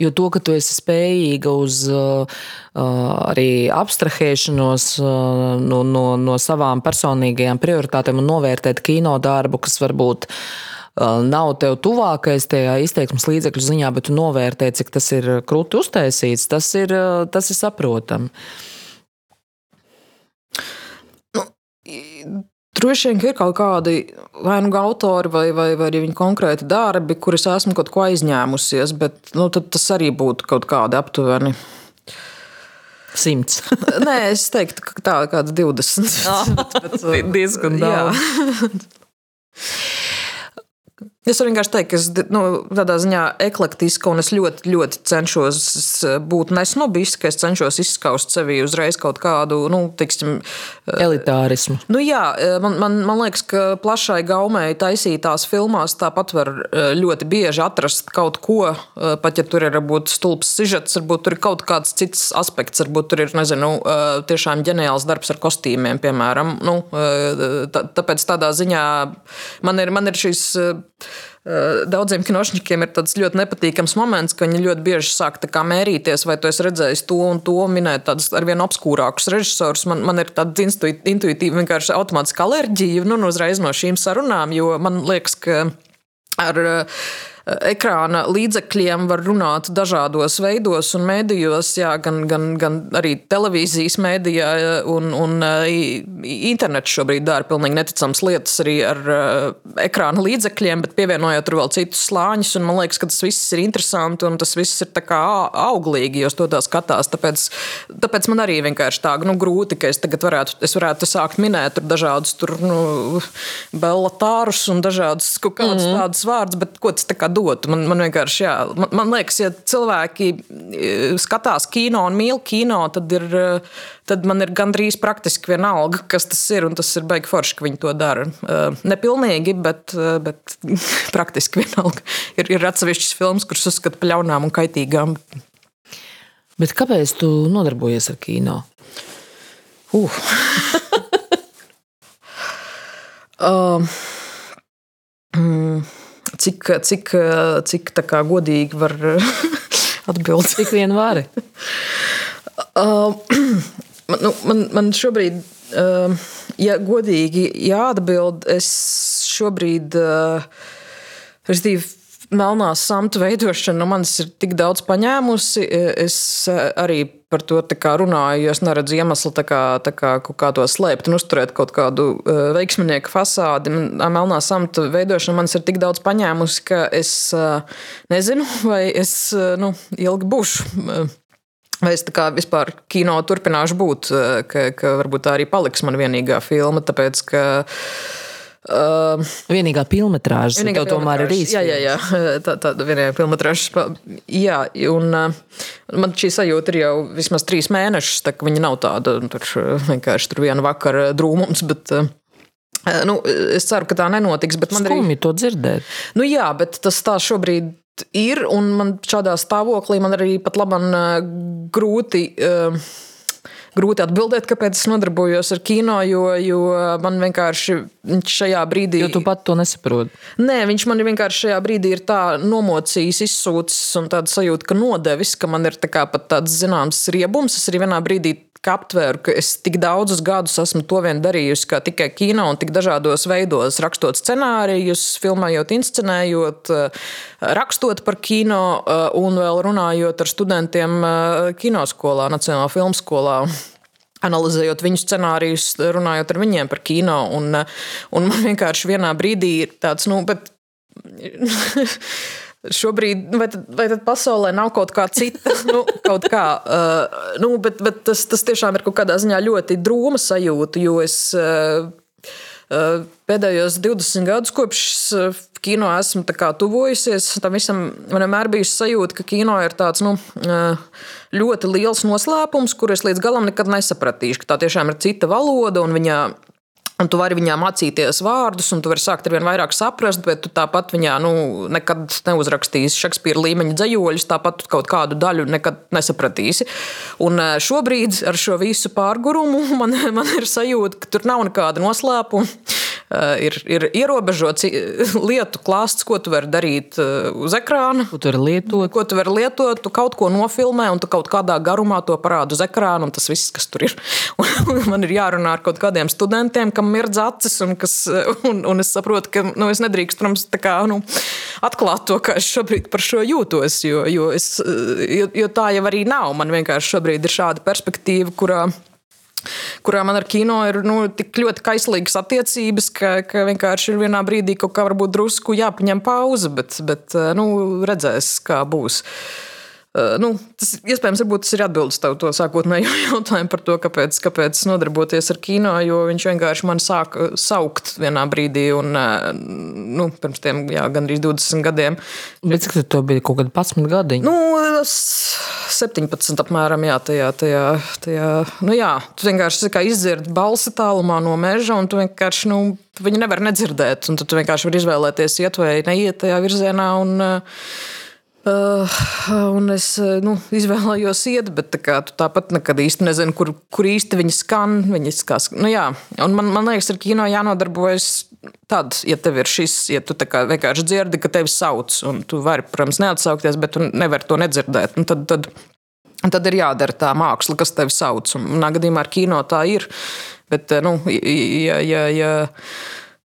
Jo to, ka tu esi spējīga uz uh, arī abstrahēšanos uh, no, no, no savām personīgajām prioritātēm un novērtēt kino darbu, kas varbūt uh, nav tev tuvākais tajā izteiksmes līdzekļu ziņā, bet tu novērtē, cik tas ir krūti uztaisīts, tas ir, tas ir saprotami. Droši vien ir kaut kādi vai nu autori, vai, vai, vai arī viņa konkrēti darbi, kurus esmu kaut ko aizņēmusies, bet nu, tas arī būtu kaut kādi aptuveni. Simts. *laughs* Nē, es teiktu, ka tā ir kaut kāda 20. bet, bet, diezgan daudz. *laughs* Es varu vienkārši teikt, ka es nu, tādā ziņā eklektiska un es ļoti, ļoti cenšos būt nesnobiska, ka es cenšos izskaust sevi uzreiz kaut kādu, nu, tiksim, elitārismu. Nu, jā, man, man, man liekas, ka plašai gaumei taisītās filmās tāpat var ļoti bieži atrast kaut ko, pat ja tur ir varbūt stulbs sižets, varbūt tur ir kaut kāds cits aspekts, varbūt tur ir, nezinu, tiešām ģeniāls darbs ar kostīmiem, piemēram. Nu, tā, tāpēc tādā ziņā man ir, man ir šīs daudziem kinošņikiem ir tāds ļoti nepatīkams moments, ka viņi ļoti bieži sāk mērīties, vai tu esi redzējis to un to, minēt tādus ar vien obskūrākus režisorus. Man, man ir tāda intuitīva, vienkārši automātiska alerģija nu, uzreiz no šīm sarunām, jo man liekas, ka ar ekrāna līdzekļiem var runāt dažādos veidos un mēdījos, jā, gan, gan, gan arī televīzijas mēdījā, un, un internets šobrīd dara pilnīgi neticams lietas arī ar ekrāna līdzekļiem, bet pievienojot tur vēl citus slāņus, un man liekas, ka tas viss ir interesanti un tas viss ir tā kā auglīgi, jo to tā skatās. Tāpēc, tāpēc man arī vienkārši tā nu, grūti, ka es tagad varētu, es varētu sākt minēt tur dažādus tur, nu, bellatārus un dažādus kaut kādus mm -hmm. tādus vārdus, bet ko tas tā kā dotu. Man, man vienkārši, jā, man, man liekas, ja cilvēki e, skatās kino un mīl kino, tad, ir, e, tad man ir gandrīz praktiski vienalga, kas tas ir. Tas ir baigi forši, ka viņi to dara. E, nepilnīgi, bet, bet *laughs* praktiski vienalga. Ir, ir atsevišķas filmas, kuras uzskata par ļaunām un kaitīgām. Bet kāpēc tu nodarbojies ar kino? Uh. uh, *laughs* mm cik, cik, cik godīgi var *laughs* atbildēt. Cik vien vari? Uh, *laughs* man, *clears throat* nu, man, man šobrīd, uh, ja godīgi jāatbild, es šobrīd, uh, respektīvi, melnā samta veidošana no manis ir tik daudz paņēmusi. Es arī par to runāju, jo es neredzu iemeslu tā kā, tā kā kā to slēpt un uzturēt kaut kādu veiksminieku fasādi. Melnā samta veidošana manis ir tik daudz paņēmusi, ka es nezinu, *laughs* vai es nu, ilgi būšu. Vai es kā vispār kino turpināšu būt, ka, ka varbūt tā arī paliks mana vienīgā filma, tāpēc ka uh, Uh, vienīgā vienīgā tev tomēr ir īsta. Jā, jā, jā, *laughs* tā, tāda vienīgā filmatrāža. Jā, un uh, man šī sajūta ir jau vismaz trīs mēnešus, tā viņa nav tāda tur vienkārši tur viena vakara drūmums, bet. Uh, nu, es ceru, ka tā nenotiks. Man Skumji arī to dzirdēt. Nu, jā, bet tas tā šobrīd ir, un man šādā stāvoklī man arī pat labam grūti. Uh, grūti atbildēt, kāpēc es nodarbojos ar kino, jo, jo man vienkārši šajā brīdī. Jo tu pat to nesaproti. Nē, viņš man vienkārši šajā brīdī ir tā nomocījis, izsūcis un tāda sajūta, ka nodevis, ka man ir tā kā pat tāds zināms riebums. Es arī vienā brīdī ka aptvēru, ka es tik daudzus gadus esmu to vien darījusi, kā tikai kino un tik dažādos veidos, rakstot scenārijus, filmējot, inscenējot, eh, rakstot par kino eh, un vēl runājot ar studentiem eh, kinoskolā, Nacionālā filmu skolā analizējot viņu scenārijus, runājot ar viņiem par kino. Un, un man vienkārši vienā brīdī ir tāds, nu, bet *laughs* Šobrīd, nu, vai tad, vai tad pasaulē nav kaut kā cita, *laughs* nu, kaut kā, uh, nu, bet, bet tas, tas tiešām ir kaut kādā ziņā ļoti drūma sajūta, jo es uh, uh, pēdējos 20 gadus kopš kino esmu tuvojusies. Tam visam man vienmēr bija sajūta, ka kino ir tāds nu, ļoti liels noslēpums, kur es līdz galam nekad nesapratīšu, ka tā tiešām ir cita valoda un viņa Un tu vari viņā mācīties vārdus, un tu vari sākt ar vien vairāk saprast, bet tu tāpat viņā nu, nekad neuzrakstīsi Šekspīra līmeņa dzējoļus, tāpat kaut kādu daļu nekad nesapratīsi. Un eh, šobrīd ar šo visu pārgurumu *laughs* man, man ir sajūta, ka tur nav nekāda noslēpuma. Eh, ir, ir ierobežots *laughs* lietu klāsts, ko tu vari darīt eh, uz ekrāna. Ko tu vari lietot? Ko tu vari lietot, tu kaut ko nofilmē, un tu kaut kādā garumā to parādi uz ekrāna, un tas viss, kas tur ir. *laughs* Un man ir jārunā ar kaut kādiem studentiem, kam mirdz acis, un, kas, un, un es saprotu, ka nu, es nedrīkstu, protams, kā, nu, atklāt to, kā es šobrīd par šo jūtos, jo, jo, es, jo, jo tā jau arī nav. Man vienkārši šobrīd ir šāda perspektīva, kurā kurā man ar kino ir nu, tik ļoti kaislīgas attiecības, ka, ka vienkārši ir vienā brīdī kaut kā varbūt drusku jāpaņem pauze, bet, bet nu, redzēs, kā būs. Uh, nu, tas iespējams tas ir atbildes tev to sākotnējo *laughs* jautājumu par to, kāpēc, kāpēc nodarboties ar kino, jo viņš vienkārši man sāka saukt vienā brīdī, un uh, nu, pirms tiem jā, gandrīz 20 gadiem. Bet cik tev bija kaut kādi 11 gadi? Nu, 17 apmēram, jā, tajā, tajā, tajā nu jā, tu vienkārši izdzirdi balsi tālumā no meža, un tu vienkārši, nu, viņu nevar nedzirdēt, un tu vienkārši vari izvēlēties iet vai neiet tajā virzienā, un uh, Uh, un es nu, izvēlējos iet, bet tā kā, tāpat nekad īsti nezinu, kur, kur īsti viņi skan. Viņas kā, nu, jā. un man, man liekas, ar kino jānodarbojas tad, ja tev ir šis, ja tu vienkārši dzirdi, ka tevi sauc, un tu vari, protams, neatsaukties, bet tu nevari to nedzirdēt, nu, tad, tad, tad ir jādara tā māksla, kas tevi sauc. Un manā gadījumā ar kino tā ir. Bet, nu, ja, ja, ja,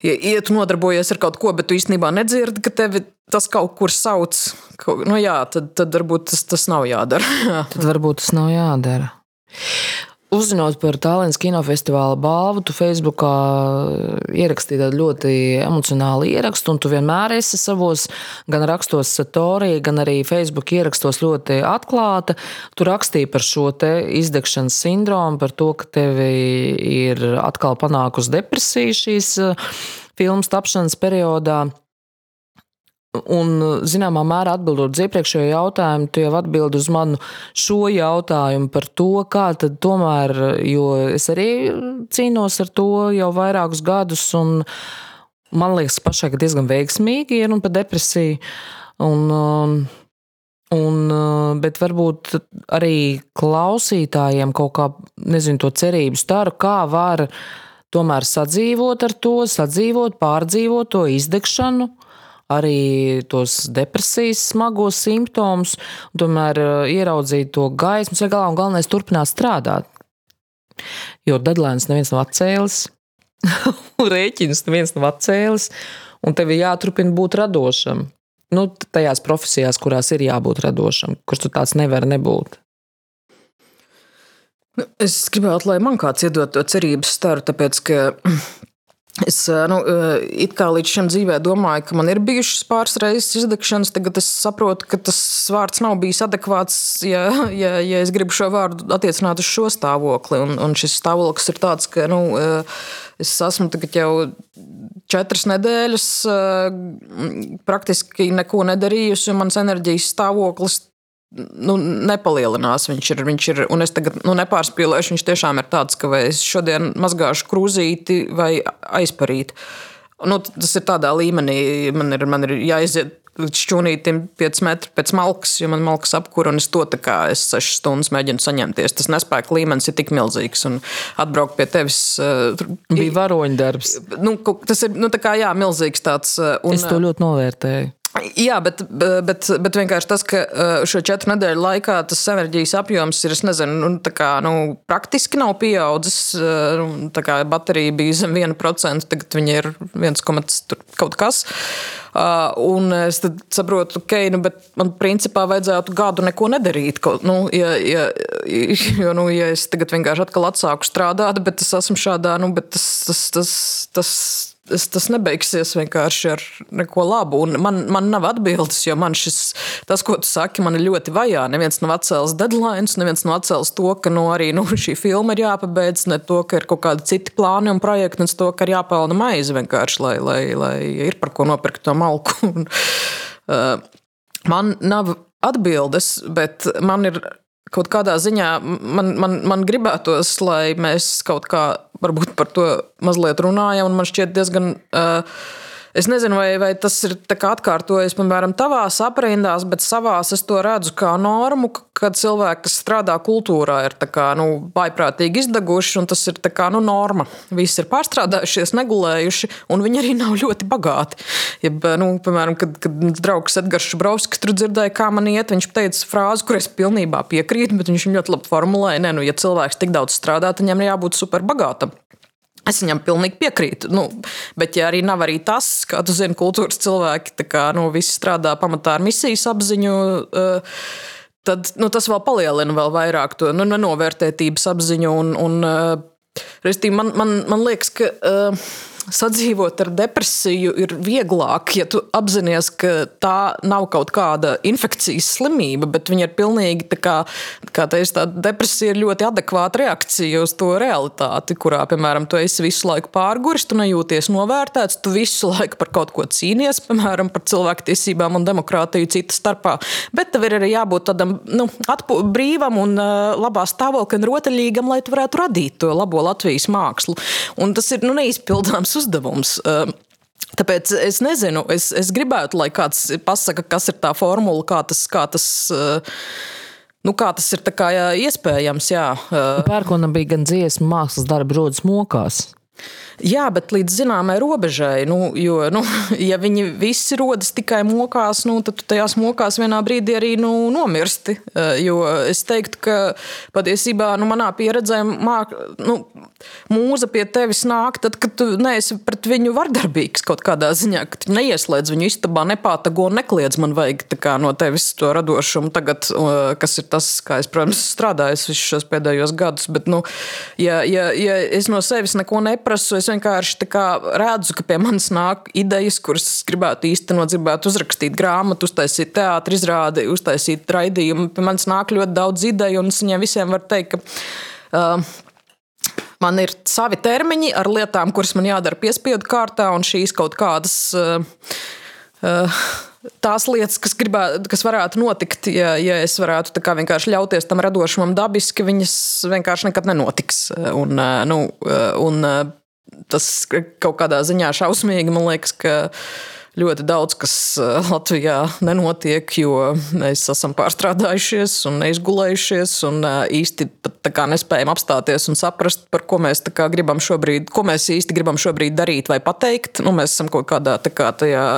ja, ja tu nodarbojies ar kaut ko, bet tu īstenībā nedzirdi, ka tevi tas kaut kur sauc, nu jā, tad, tad varbūt tas, tas nav jādara. *laughs* tad varbūt tas nav jādara. Uzzinot par Tallinas kinofestivāla balvu, tu Facebookā ierakstīji tādu ļoti emocionālu ierakstu, un tu vienmēr esi savos gan rakstos Satorī, gan arī Facebook ierakstos ļoti atklāta. Tu rakstīji par šo izdegšanas sindromu, par to, ka tevi ir atkal panākusi depresija šīs eh, filmas tapšanas periodā. Un, zināmā mērā atbildot uz iepriekšējo jautājumu, tu jau atbildi uz manu šo jautājumu par to, kā tad tomēr, jo es arī cīnos ar to jau vairākus gadus, un man liekas, pašai diezgan veiksmīgi ir un par depresiju. Un, um, un, uh, bet varbūt arī klausītājiem kaut kā, nezinu, to cerību staru, kā var tomēr sadzīvot ar to, sadzīvot, pārdzīvot to izdegšanu arī tos depresijas smagos simptomus, tomēr uh, ieraudzīt to gaismu, ir galā un galvenais turpināt strādāt. Jo deadlines neviens nav atcēlis, *laughs* un rēķinus neviens nav atcēlis, un tev ir jāturpina būt radošam. Nu, tajās profesijās, kurās ir jābūt radošam, kurš tu tāds nevar nebūt. Nu, es gribētu, lai man kāds iedod to cerības staru, tāpēc ka *clears throat* Es nu, it kā līdz šim dzīvē domāju, ka man ir bijušas pāris reizes izdegšanas. Tagad es saprotu, ka tas vārds nav bijis adekvāts, ja, ja, ja es gribu šo vārdu attiecināt uz šo stāvokli. Un, un šis stāvoklis ir tāds, ka nu, es esmu jau četras nedēļas praktiski neko nedarījusi, un mans enerģijas stāvoklis nu, nepalielinās. Viņš ir, viņš ir, un es tagad nu, nepārspīlēšu, viņš tiešām ir tāds, ka vai es šodien mazgāšu krūzīti vai aizparīt. Nu, tas ir tādā līmenī, man ir, man ir jāiziet līdz šķūnītim 5 metri pēc malkas, jo man malkas apkūra, un es to tā kā es 6 stundas mēģinu saņemties. Tas nespēka līmenis ir tik milzīgs, un atbraukt pie tevis. Uh, Bija varoņdarbs. Nu, tas ir nu, tā kā, jā, milzīgs tāds. Uh, un, es to ļoti novērtēju. Jā, bet, bet, bet vienkārši tas, ka uh, šo četru nedēļu laikā tas enerģijas apjoms ir, nezinu, nu, kā, nu, praktiski nav pieaudzis. Uh, nu, baterija bija zem 1%, tagad viņa ir 1, kaut kas. Uh, un es saprotu, ka okay, nu, man principā vajadzētu gadu neko nedarīt. Kaut, nu, ja, ja, *laughs* jo, nu, ja es tagad vienkārši atsāku strādāt, bet es esmu šādā, nu, bet tas, tas, tas, tas tas, tas nebeigsies vienkārši ar neko labu. Un man, man nav atbildes, jo man šis, tas, ko tu saki, man ir ļoti vajā. Neviens nav atcēlis deadlines, neviens nav atcēlis to, ka nu, arī nu, šī filma ir jāpabeidz, ne to, ka ir kaut kādi citi plāni un projekti, un to, ka ir jāpelna maize vienkārši, lai, lai, lai ir par ko nopirkt to malku. *laughs* Uh, man nav atbildes, bet man ir kaut kādā ziņā man, man, man gribētos, lai mēs kaut kā par to mazliet runājam, un man šķiet diezgan. Uh, Es nezinu, vai, vai tas ir atkārtojies, piemēram, tavās aprindās, bet savās es to redzu kā normu, ka cilvēki, kas strādā kultūrā, ir kā, nu, vaiprātīgi izdeguši, un tas ir kā, nu, norma. Visi ir pārstrādājušies, negulējuši, un viņi arī nav ļoti bagāti. Ja, nu, piemēram, kad, kad draugs Edgars Šubrovskis tur dzirdēja, kā man iet, viņš teica frāzi, kur es pilnībā piekrītu, bet viņš ļoti labi formulēja, ne, nu, ja cilvēks tik daudz strādā, tad viņam ir jābūt superbagātam. Es viņam pilnīgi piekrītu. Nu, bet, ja arī nav arī tas, kā tu zini, kultūras cilvēki, kā nu, visi strādā pamatā ar misijas apziņu, uh, tad nu, tas vēl palielina vēl vairāk to nu, nenovērtētības apziņu. Un, un, uh, man, man, man liekas, ka. Uh, sadzīvot ar depresiju ir vieglāk, ja tu apzinājies, ka tā nav kaut kāda infekcijas slimība, bet viņa ir pilnīgi tā kā, kā teicu, tā depresija ir ļoti adekvāta reakcija uz to realitāti, kurā, piemēram, tu esi visu laiku pārguris, tu nejūties novērtēts, tu visu laiku par kaut ko cīnies, piemēram, par cilvēktiesībām un demokrātiju citu starpā. Bet tev ir arī jābūt tādam nu, atpu, brīvam un uh, labā stāvoklī un rotaļīgam, lai tu varētu radīt to labo Latvijas mākslu. Un tas ir nu, neizpildāms uzdevums. Ehm, tāpēc es nezinu, es, es gribētu, lai kāds pasaka, kas ir tā formula, kā tas, kā tas, eh, nu, kā tas ir kā, jā, iespējams. Jā. Eh. Pērkonam bija gan dziesmu, mākslas darbi rodas mokās. Jā, bet līdz zināmai robežai, nu, jo, nu, *laughs* ja viņi visi rodas tikai mokās, nu, tad tajās mokās vienā brīdī arī nu, nomirsti. Eh, jo es teiktu, ka patiesībā nu, manā pieredzē māk, nu, mūza pie tevis nāk, tad, kad tu neesi pret viņu vardarbīgs kaut kādā ziņā, ka tu neieslēdz viņu istabā, nepātago un nekliedz. Man vajag kā, no tevis to radošumu tagad, kas ir tas, kā es, protams, strādāju visus šos pēdējos gadus. Bet, nu, ja, ja, ja es no sevis neko neprasu, es vienkārši redzu, ka pie manis nāk idejas, kuras es gribētu īstenot, gribētu uzrakstīt grāmatu, uztaisīt teātris, izrādi, uztaisīt raidījumu. Pie manis nāk ļoti daudz ideju, un es viņiem visiem varu teikt, ka. Uh, Man ir savi termiņi ar lietām, kuras man jādara piespiedu kārtā, un šīs kaut kādas uh, uh, tās lietas, kas, gribā, kas varētu notikt, ja, ja es varētu vienkārši ļauties tam radošumam dabiski, viņas vienkārši nekad nenotiks. Un, nu, un tas kaut kādā ziņā šausmīgi. Man liekas, ka ļoti daudz kas eh, Latvijā nenotiek, jo mēs esam pārstrādājušies un neizgulējušies un eh, īsti pat nespējam apstāties un saprast, par ko mēs gribam šobrīd, ko mēs īsti gribam šobrīd darīt vai pateikt. Nu, mēs esam kaut kādā kā,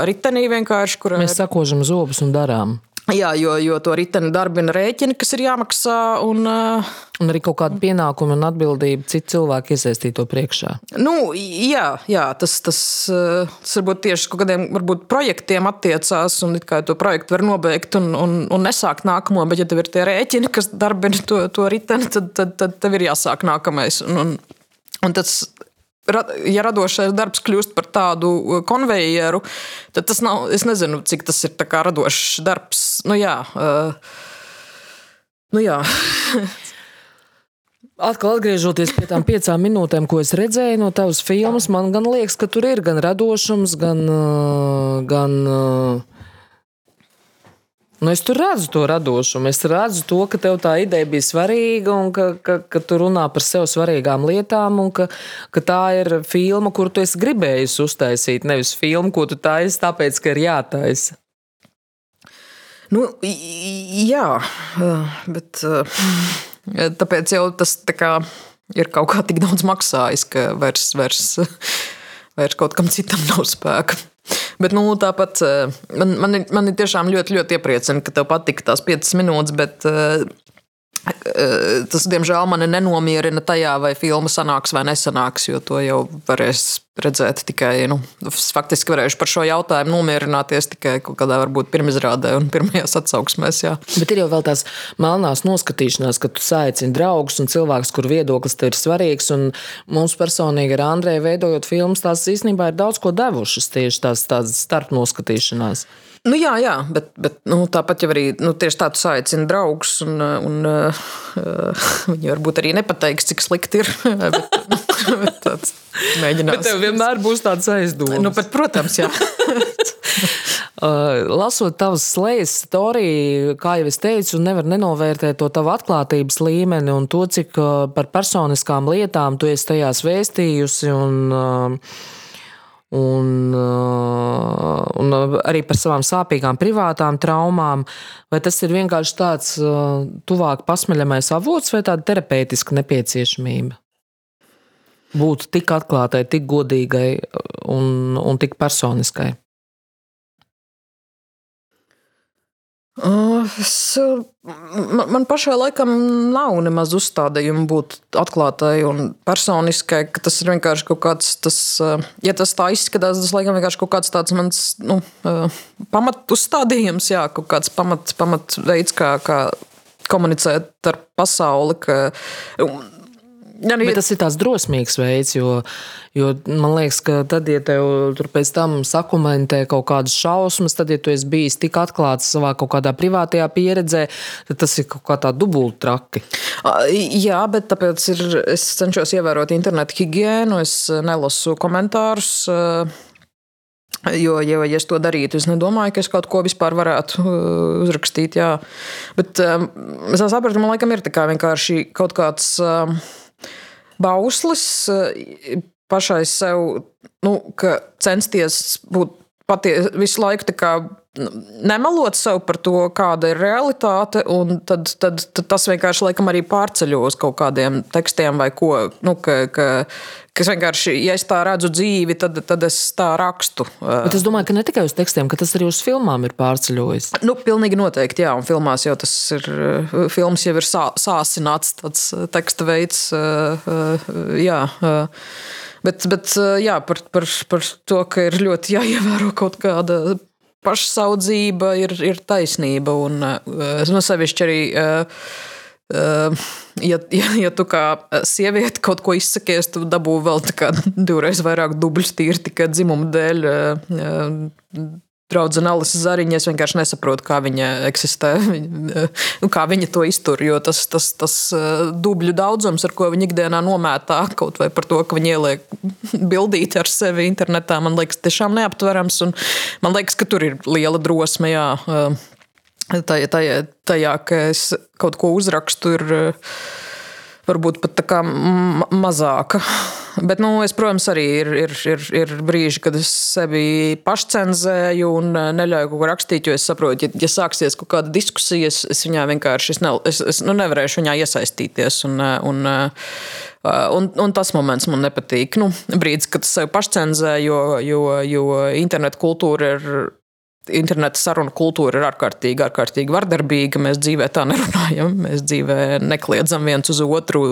ritenī vienkārši, kur mēs sakožam zobus un darām. Jā, jo, jo to riteni darbina rēķini, kas ir jāmaksā. Un, uh, un arī kaut kāda pienākuma un atbildība citu cilvēku iesaistīto priekšā. Nu, jā, jā tas, tas, uh, tas varbūt tieši kaut kādiem varbūt, projektiem attiecās, un to projektu var nobeigt un, un, un nesākt nākamo. Bet, ja tev ir tie rēķini, kas darbina to, to riteni, tad, tad, tad tev ir jāsāk nākamais. Un, un, un tas, ja radošais darbs kļūst par tādu uh, konvejeru, tad tas nav. Es nezinu, cik tas ir radošs darbs. Nu, jā. Uh, nu, jā. *laughs* Atkal atgriežoties pie tām piecām minūtēm, ko es redzēju no tavas filmas, man liekas, ka tur ir gan radošums, gan. Uh, gan Nu, es tur redzu to radošumu. Es redzu to, ka tev tā ideja bija svarīga un ka, ka, ka tu runā par sev svarīgām lietām, ka, ka tā ir filma, kuru tu esi gribējis uztaisīt. Nevis filma, ko tu taisi, tāpēc, ka ir jātaisa. Nu, jā, bet tāpēc jau tas tā kā, ir kaut kā tik daudz maksājis, ka vairs, vairs, vairs kaut kam citam nav spēka. Bet nu, tāpat eh, man, man, man ir tiešām ļoti, ļoti iepriecina, ka tev patika tās piecas minūtes, bet eh, tas, diemžēl, mani nenomierina tajā, vai filma sanāks vai nesanāks, jo to jau varēs redzēt tikai, nu, faktiski varējuši par šo jautājumu nomierināties tikai kaut kādā varbūt pirmizrādē un pirmajās atsauksmēs. Jā. Bet ir jau vēl tās melnās noskatīšanās, ka tu saicini draugus un cilvēkus, kur viedoklis tev ir svarīgs. Mums personīgi ar Andrēju veidojot filmas, tās īstenībā ir daudz ko devušas tieši tās tādas starp noskatīšanās. Nu, jā, jā, bet, bet nu, tāpat jau arī nu, tieši tāds aicina draugus, un, un uh, *laughs* viņi varbūt arī nepateiks, cik slikti ir. *laughs* bet, bet tāds mēģinās. Bet tev vienmēr būs tāds aizdoms. Nu, bet, protams, jā. *laughs* Uh, lasot tavas slēdzes storiju, kā jau es teicu, nevar nenovērtēt to tavu atklātības līmeni un to, cik uh, par personiskām lietām tu esi tajās vēstījusi. Un, uh, un, un arī par savām sāpīgām privātām traumām. Vai tas ir vienkārši tāds tuvāk pasmeļamais avots vai tāda terapeitiska nepieciešamība? Būt tik atklātai, tik godīgai un, un tik personiskai. Es, man, man pašai laikam nav nemaz uzstādījuma būt atklātai un personiskai. Tas ir vienkārši kaut kāds, tas, ja tas tā izskatās, tas laikam vienkārši kaut kāds tāds mans nu, pamat uzstādījums, jā, kaut kāds pamat, pamat veids, kā, kā komunicēt ar pasauli. Ka, Ja, nu, Bet tas ir tāds drosmīgs veids, jo, jo man liekas, ka tad, ja tev tur pēc tam sakumentē kaut kādas šausmas, tad, ja tu esi bijis tik atklāts savā kaut kādā privātajā pieredzē, tad tas ir kaut kā tā dubult traki. Jā, bet tāpēc ir, es cenšos ievērot internetu higiēnu, es nelasu komentārus. Jo, jo, ja es to darītu, es nedomāju, ka es kaut ko vispār varētu uzrakstīt. Jā. Bet um, es saprotu, man laikam ir vienkārši kaut kāds. Um, bauslis eh, pašai sev, nu, censties būt patiesi visu laiku nemelot sev par to, kāda ir realitāte, un tad, tad, tad tas vienkārši laikam arī pārceļo uz kaut kādiem tekstiem vai ko. Nu, ka, ka, kas vienkārši, ja es tā redzu dzīvi, tad, tad es tā rakstu. Bet es domāju, ka ne tikai uz tekstiem, ka tas arī uz filmām ir pārceļojis. Nu, pilnīgi noteikti, jā, un filmās jau tas ir, filmas jau ir sā, sāsināts tāds teksta veids, jā. Bet, bet jā, par, par, par to, ka ir ļoti jāievēro kaut kāda pašsaudzība ir, ir taisnība. Un es no sevišķi arī. Ja, ja, ja tu kā sieviete kaut ko izsakies, tad dabū vēl divreiz vairāk dubļu tīri tikai dzimuma dēļ draudzene Alisa Zariņa. Es vienkārši nesaprotu, kā viņa eksistē, nu, kā viņa to iztur. Jo tas, tas, tas dubļu daudzums, ar ko viņa ikdienā nomētā, kaut vai par to, ka viņa ieliek bildīti ar sevi internetā, man liekas, tiešām neaptverams. Man liekas, ka tur ir liela drosme. Jā, eh, tajā, tajā, tajā, ka es kaut ko uzrakstu. Ir, eh, varbūt pat tā kā mazāka. *laughs* Bet, nu, es, protams, arī ir, ir, ir, ir brīži, kad es sevi pašcenzēju un eh, neļauju kaut ko rakstīt, jo es saprotu, ja, ja sāksies kaut kāda diskusija, es, es viņā vienkārši es ne, es, es, nu, nevarēšu viņā iesaistīties. Un, eh, un, un, un tas moments man nepatīk. Nu, brīdis, kad es sevi pašcenzēju, jo, jo, jo internetu kultūra ir interneta sarunu kultūra ir ārkārtīgi, ārkārtīgi vardarbīga. Mēs dzīvē tā nerunājam. Mēs dzīvē nekliedzam viens uz otru,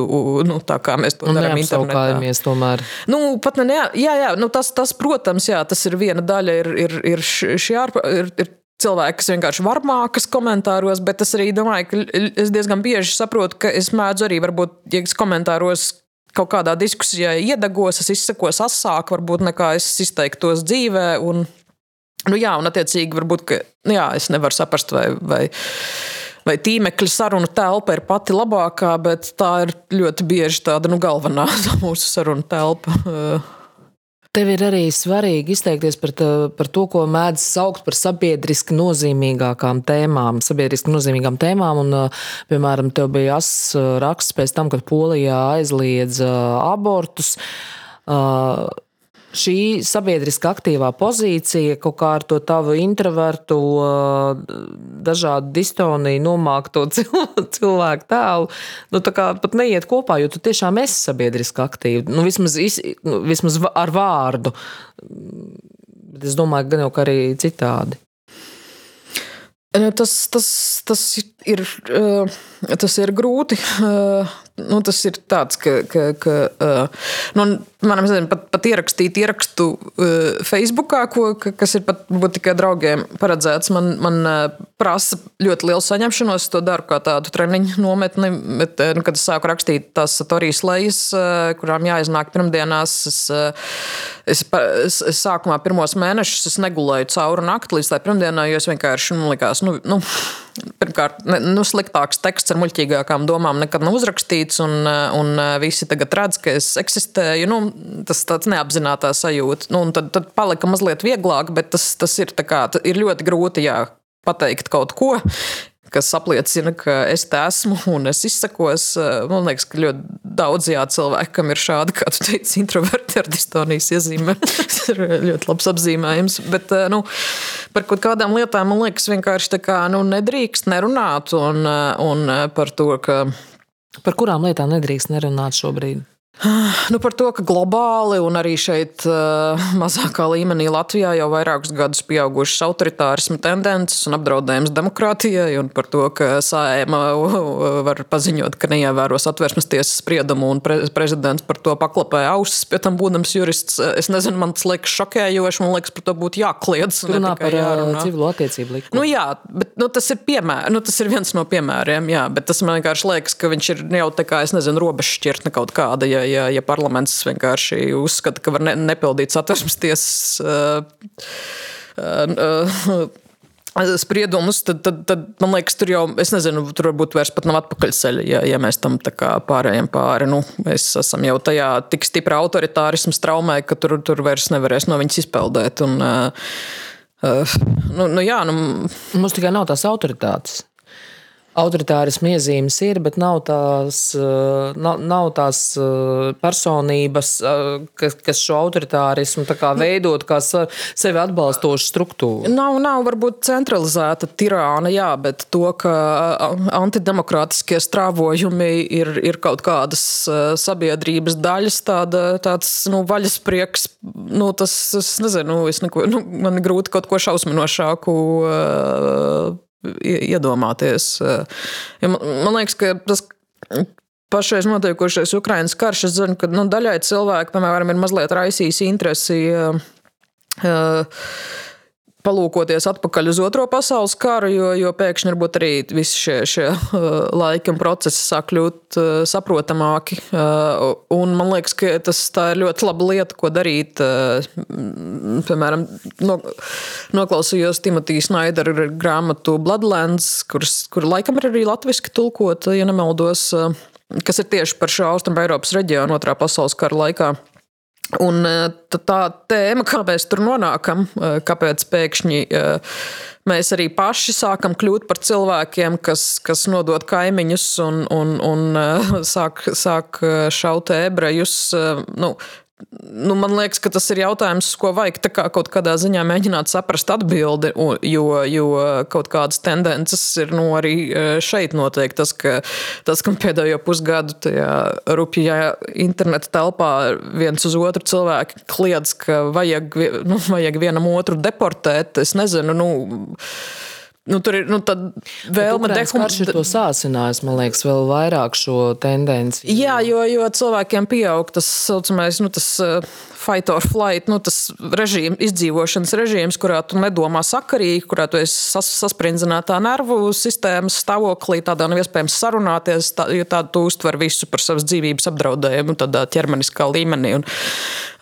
nu, tā kā mēs to darām internetā. Tomēr. Nu, pat ne, jā, jā nu, tas, tas, protams, jā, tas ir viena daļa, ir, ir, ir šī ārpa. Ir, ir cilvēki, kas vienkārši varmākas komentāros, bet es arī domāju, ka es diezgan bieži saprotu, ka es mēdzu arī, varbūt, ja es komentāros kaut kādā diskusijā iedegos, es izsakos asāk, varbūt nekā es izteiktos dzīvē. Un, Nu, jā, un attiecīgi, varbūt ka, nu, jā, es nevaru saprast, vai, vai, vai tīmekļa sarunu telpa ir pati labākā, bet tā ir ļoti bieži tāda nu, galvenā *laughs* mūsu sarunu telpa. Tev ir arī svarīgi izteikties par, tā, par to, ko mēdz saukt par sabiedriski nozīmīgākām tēmām. Sabiedriski nozīmīgām tēmām, un, piemēram, tev bija asins raksts pēc tam, kad Polijā aizliedza abortus šī sabiedriski aktīvā pozīcija kaut kā ar to tavu introvertu, dažādu distoniju nomākto *laughs* cilvēku tēlu, nu, tā kā pat neiet kopā, jo tu tiešām esi sabiedriski aktīvi, nu, vismaz, nu, vismaz ar vārdu. Bet es domāju, gan jau arī citādi. Nu, tas, tas, tas, ir, tas ir grūti. Nu, tas ir tāds, ka, ka, ka nu, man nezinu, pat, pat ierakstīt ierakstu uh, Facebookā, ko, kas ir pat tikai draugiem paredzēts. Man, man prasa ļoti lielu saņemšanos, to daru kā tādu treniņu nometni. Bet, nu, kad es sāku rakstīt tās satorijas lejas, kurām jāiznāk pirmdienās, es, es, es, es sākumā pirmos mēnešus es negulēju cauri nakti līdz tai pirmdienai, jo es vienkārši man likās, nu, nu Pirmkārt, nu, sliktāks teksts ar muļķīgākām domām nekad nav uzrakstīts, un, un visi tagad redz, ka es eksistēju. Nu, tas tāds neapzināta sajūta. Nu, tad, tad palika mazliet vieglāk, bet tas, tas ir, kā, ir ļoti grūti jā, pateikt kaut ko kas apliecina, ka es te esmu un es izsakos. Man liekas, ka ļoti daudz jā, cilvēku, kam ir šāda, kā tu teici, introverti ar distonijas iezīme, *laughs* tas ir ļoti labs apzīmējums. Bet nu, par kaut kādām lietām man liekas, vienkārši kā, nu, nedrīkst nerunāt un, un par to, ka. Par kurām lietām nedrīkst nerunāt šobrīd? *sighs* Nu, par to, ka globāli un arī šeit, uh, *laughs* mazākā līmenī, Latvijā jau vairākus gadus pieaugušas autoritārismu tendences un apdraudējums demokrātijai, un par to, ka sājuma *laughs* var paziņot, ka neievēros atvērsmes tiesas spriedumu, un pre prezidents par to paklapēja ausis, pie tam būdams jurists. Es nezinu, man tas liekas šokējoši, man liekas, par to būtu jākliedz. Runā par jārunā. civilo attiecību likumu. Nu, jā, bet nu, tas, ir piemēr, nu, tas ir viens no piemēriem, jā, bet tas man vienkārši liekas, ka viņš ir jau tā kā, es nezinu, robežšķirtne kaut kāda. Ja, ja, ja parlaments vienkārši uzskata, ka var ne, nepildīt satversmes tiesas. Uh, uh, spriedumus, tad, tad, tad man liekas, tur jau, es nezinu, tur varbūt vairs pat nav atpakaļceļa, ja, ja mēs tam pārējiem pāri. Nu, mēs esam jau tajā tik stipra autoritārisma traumē, ka tur, tur vairs nevarēs no viņas izpeldēt. Un, uh, uh, nu, nu, jā, nu, Mums tikai nav tās autoritātes. Autoritārismu iezīmes ir, bet nav tās, nav, nav tās personības, kas, kas šo autoritārismu veidot kā sevi atbalstošu struktūru. Nav, nav varbūt centralizēta tirāna, jā, bet to, ka antidemokrātiskie strāvojumi ir, ir kaut kādas sabiedrības daļas, tāda, tāds nu, vaļasprieks, nu, tas, es nezinu, es neko, nu, man grūti kaut ko šausminošāku iedomāties. Ja man, man liekas, ka tas pašreiz notiekošais Ukraiņas karš, es zinu, ka nu, daļai cilvēki, piemēram, ir mazliet raisījis interesi. Uh, palūkoties atpakaļ uz Otro pasaules karu, jo, jo pēkšņi varbūt arī visi šie, šie laika procesi sāk kļūt saprotamāki. Un man liekas, ka tas ir ļoti laba lieta, ko darīt. Piemēram, no, noklausījos Timotīs Snaidera grāmatu Bloodlands, kuras, kur laikam ir arī latviski tulkota, ja nemaldos, kas ir tieši par šo Austrum Eiropas reģionu Otrā pasaules kara laikā. Un e, tā tēma, kā mēs tur nonākam, e, kāpēc pēkšņi e, mēs arī paši sākam kļūt par cilvēkiem, kas, kas nodod kaimiņus un, un, un *laughs* sāk, sāk šaut ebrejus. Nu, Nu, man liekas, ka tas ir jautājums, ko vajag kā kaut kādā ziņā mēģināt saprast atbildi, jo, jo kaut kādas tendences ir nu, arī e, šeit noteikti. Tas, ka, tas, ka pēdējo pusgadu tajā rupjā interneta telpā viens uz otru cilvēki kliedz, ka vajag, nu, vajag vienam otru deportēt, es nezinu. Nu, Nu, tur ir nu, vēlme. Karš ir to sācinājis, man liekas, vēl vairāk šo tendenci. Jā, jo, jo cilvēkiem pieaug tas saucamais, nu, tas uh, fight or flight, nu, tas režīm, izdzīvošanas režīms, kurā tu nedomā sakarīgi, kurā tu esi sas, sasprindzinātā nervu sistēmas stāvoklī, tādā nav iespējams sarunāties, tā, jo tā tu uztver visu par savas dzīvības apdraudējumu tādā ķermeniskā līmenī. Un,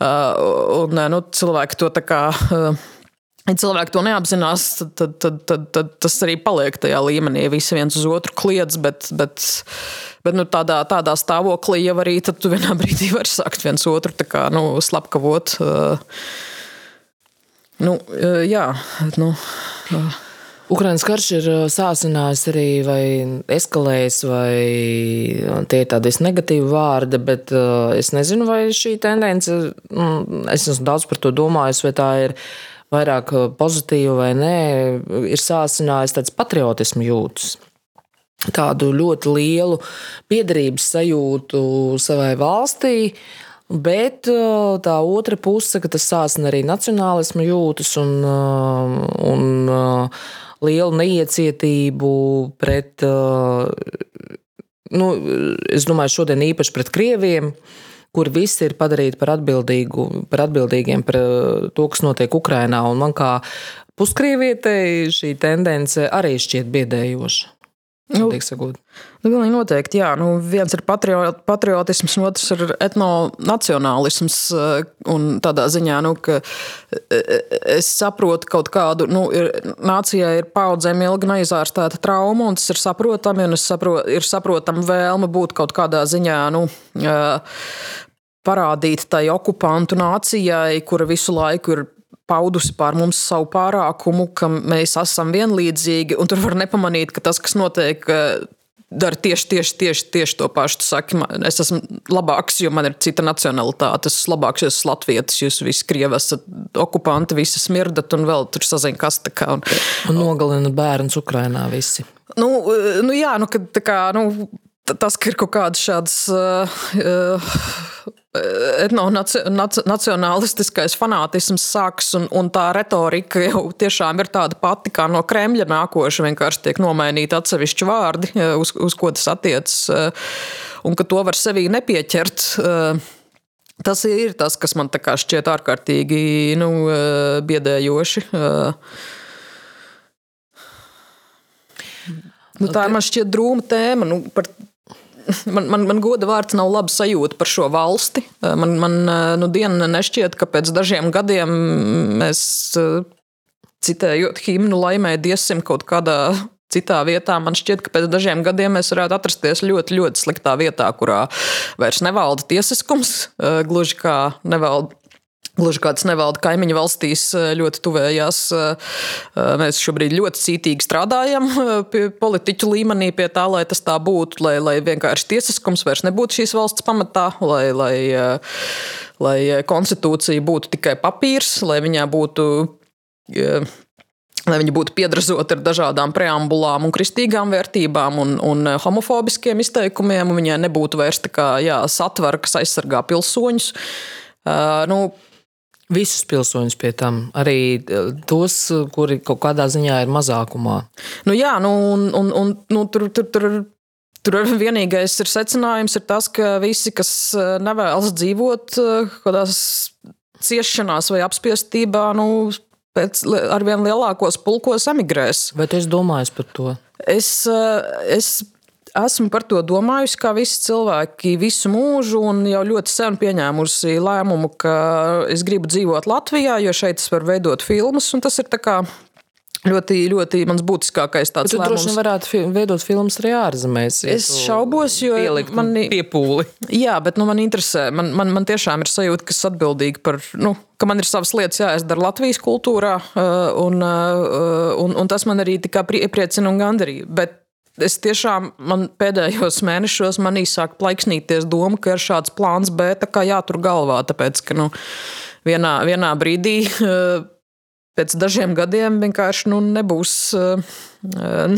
uh, un nu, cilvēki to tā kā. Uh, Ja cilvēki to neapzinās, tad, tad, tad, tad, tad tas arī paliek tajā līmenī. Visi viens uz otru kliedz, bet, bet, bet nu, tādā, tādā stāvoklī jau arī tu vienā *laughs* brīdī vari sākt viens otru kā, nu, slapkavot. Nu, jā, nu, Ukraiņas karš ir sācinājis arī vai eskalējis, vai tie ir tādi negatīvi vārdi, bet es nezinu, vai šī tendence, mm, es esmu daudz par to domājis, vai tā ir vairāk eh, pozitīva vai nē, ir sācinājis tāds patriotismu jūtas. Tādu ļoti lielu piederības sajūtu savai valstī, bet eh, tā otra puse, ka tas sāsina arī nacionālismu jūtas un, eh, un lielu neiecietību pret, nu, es domāju, šodien īpaši pret krieviem kur visi ir padarīti par, par atbildīgiem par uh, to, kas notiek Ukrajinā. Man kā puskrievietei šī tendence arī šķiet biedējoša. Nu, nu, noteikti, jā. Nu, viens ir patriot, patriotisms, otrs ir etnonacionālisms. Uh, un tādā ziņā, nu, ka uh, es saprotu kaut kādu, nu, ir, nācijai ir paudzēm ilgi neizārstēta trauma, un tas ir saprotami, un saprotu, ir saprotama vēlme būt kaut kādā ziņā, nu, parādīt tai okupantu nācijai, kura visu laiku ir paudusi pār mums savu pārākumu, ka mēs esam vienlīdzīgi, un tur var nepamanīt, ka tas, kas notiek, dara tieši, tieši, tieši, tieši to pašu. Tu saki, man, es esmu labāks, jo man ir cita nacionalitāte. Es esmu labāks, jo esmu latvietis, jūs visi krievi esat okupanti, visi smirdat un vēl tur sazina, kas tā kā. Un, un nogalina bērns Ukrainā visi. Nu, nu jā, nu, kad, kā, nu, tas, ka ir kaut kādas šādas. Uh, uh, etnonacionālistiskais fanātisms sāks, un, un tā retorika jau tiešām ir tāda pati kā no Kremļa nākoša. Vienkārši tiek nomainīti atsevišķi vārdi, uz, uz ko tas attiecas, un ka to var sevī nepieķert. Tas ir tas, kas man šķiet ārkārtīgi nu, biedējoši. Nu, tā ir man šķiet drūma tēma. Nu, par man, man, man goda vārds nav laba sajūta par šo valsti. Man, man nu, diena nešķiet, ka pēc dažiem gadiem mēs, citējot himnu, laimē diesim kaut kādā citā vietā. Man šķiet, ka pēc dažiem gadiem mēs varētu atrasties ļoti, ļoti sliktā vietā, kurā vairs nevalda tiesiskums, gluži kā nevalda Gluži kāds nevalda kaimiņu valstīs, ļoti tuvējās. Mēs šobrīd ļoti cītīgi strādājam politiķu līmenī, pie tā, lai tas tā būtu, lai, lai vienkārši tiesiskums vairs nebūtu šīs valsts pamatā, lai, lai, lai konstitūcija būtu tikai papīrs, lai viņā būtu. Lai viņi būtu piedrazoti ar dažādām preambulām, un kristīgām vērtībām un, un homofobiskiem izteikumiem, un viņai nebūtu vairs tā kā jā, satvara, kas aizsargā pilsoņus. Uh, nu, Visus pilsoņus pie tam, arī eh, tos, kuri kaut kādā ziņā ir mazākumā. Nu, jā, nu, un, un, un nu, tur, tur, tur, tur vienīgais ir secinājums ir tas, ka visi, kas eh, nevēlas dzīvot kādās ciešanās vai apspiestībā, nu, pēc arvien lielākos pulkos emigrēs. Vai tu esi domājis par to? Es, es esmu par to domājusi, kā visi cilvēki visu mūžu, un jau ļoti sen pieņēmusi lēmumu, ka es gribu dzīvot Latvijā, jo šeit es varu veidot filmas, un tas ir ļoti, ļoti mans būtiskākais tāds Bet lēmums. Droši vien varētu fi veidot filmas arī ārzemēs. Ja es šaubos, jo man ir piepūli. *laughs* Jā, bet nu, man interesē, man, man, man tiešām ir sajūta, kas atbildīgi par, nu, ka man ir savas lietas jāizdara Latvijas kultūrā, uh, un, uh, un, un tas man arī tikai iepriecina un gandarīja. Bet Es tiešām man pēdējos mēnešos manī sāk plaiksnīties doma, ka ir šāds plāns B jātur galvā. Tāpēc, ka nu, vienā, vienā brīdī, eh, pēc dažiem gadiem, vienkārši nu, nebūs, eh,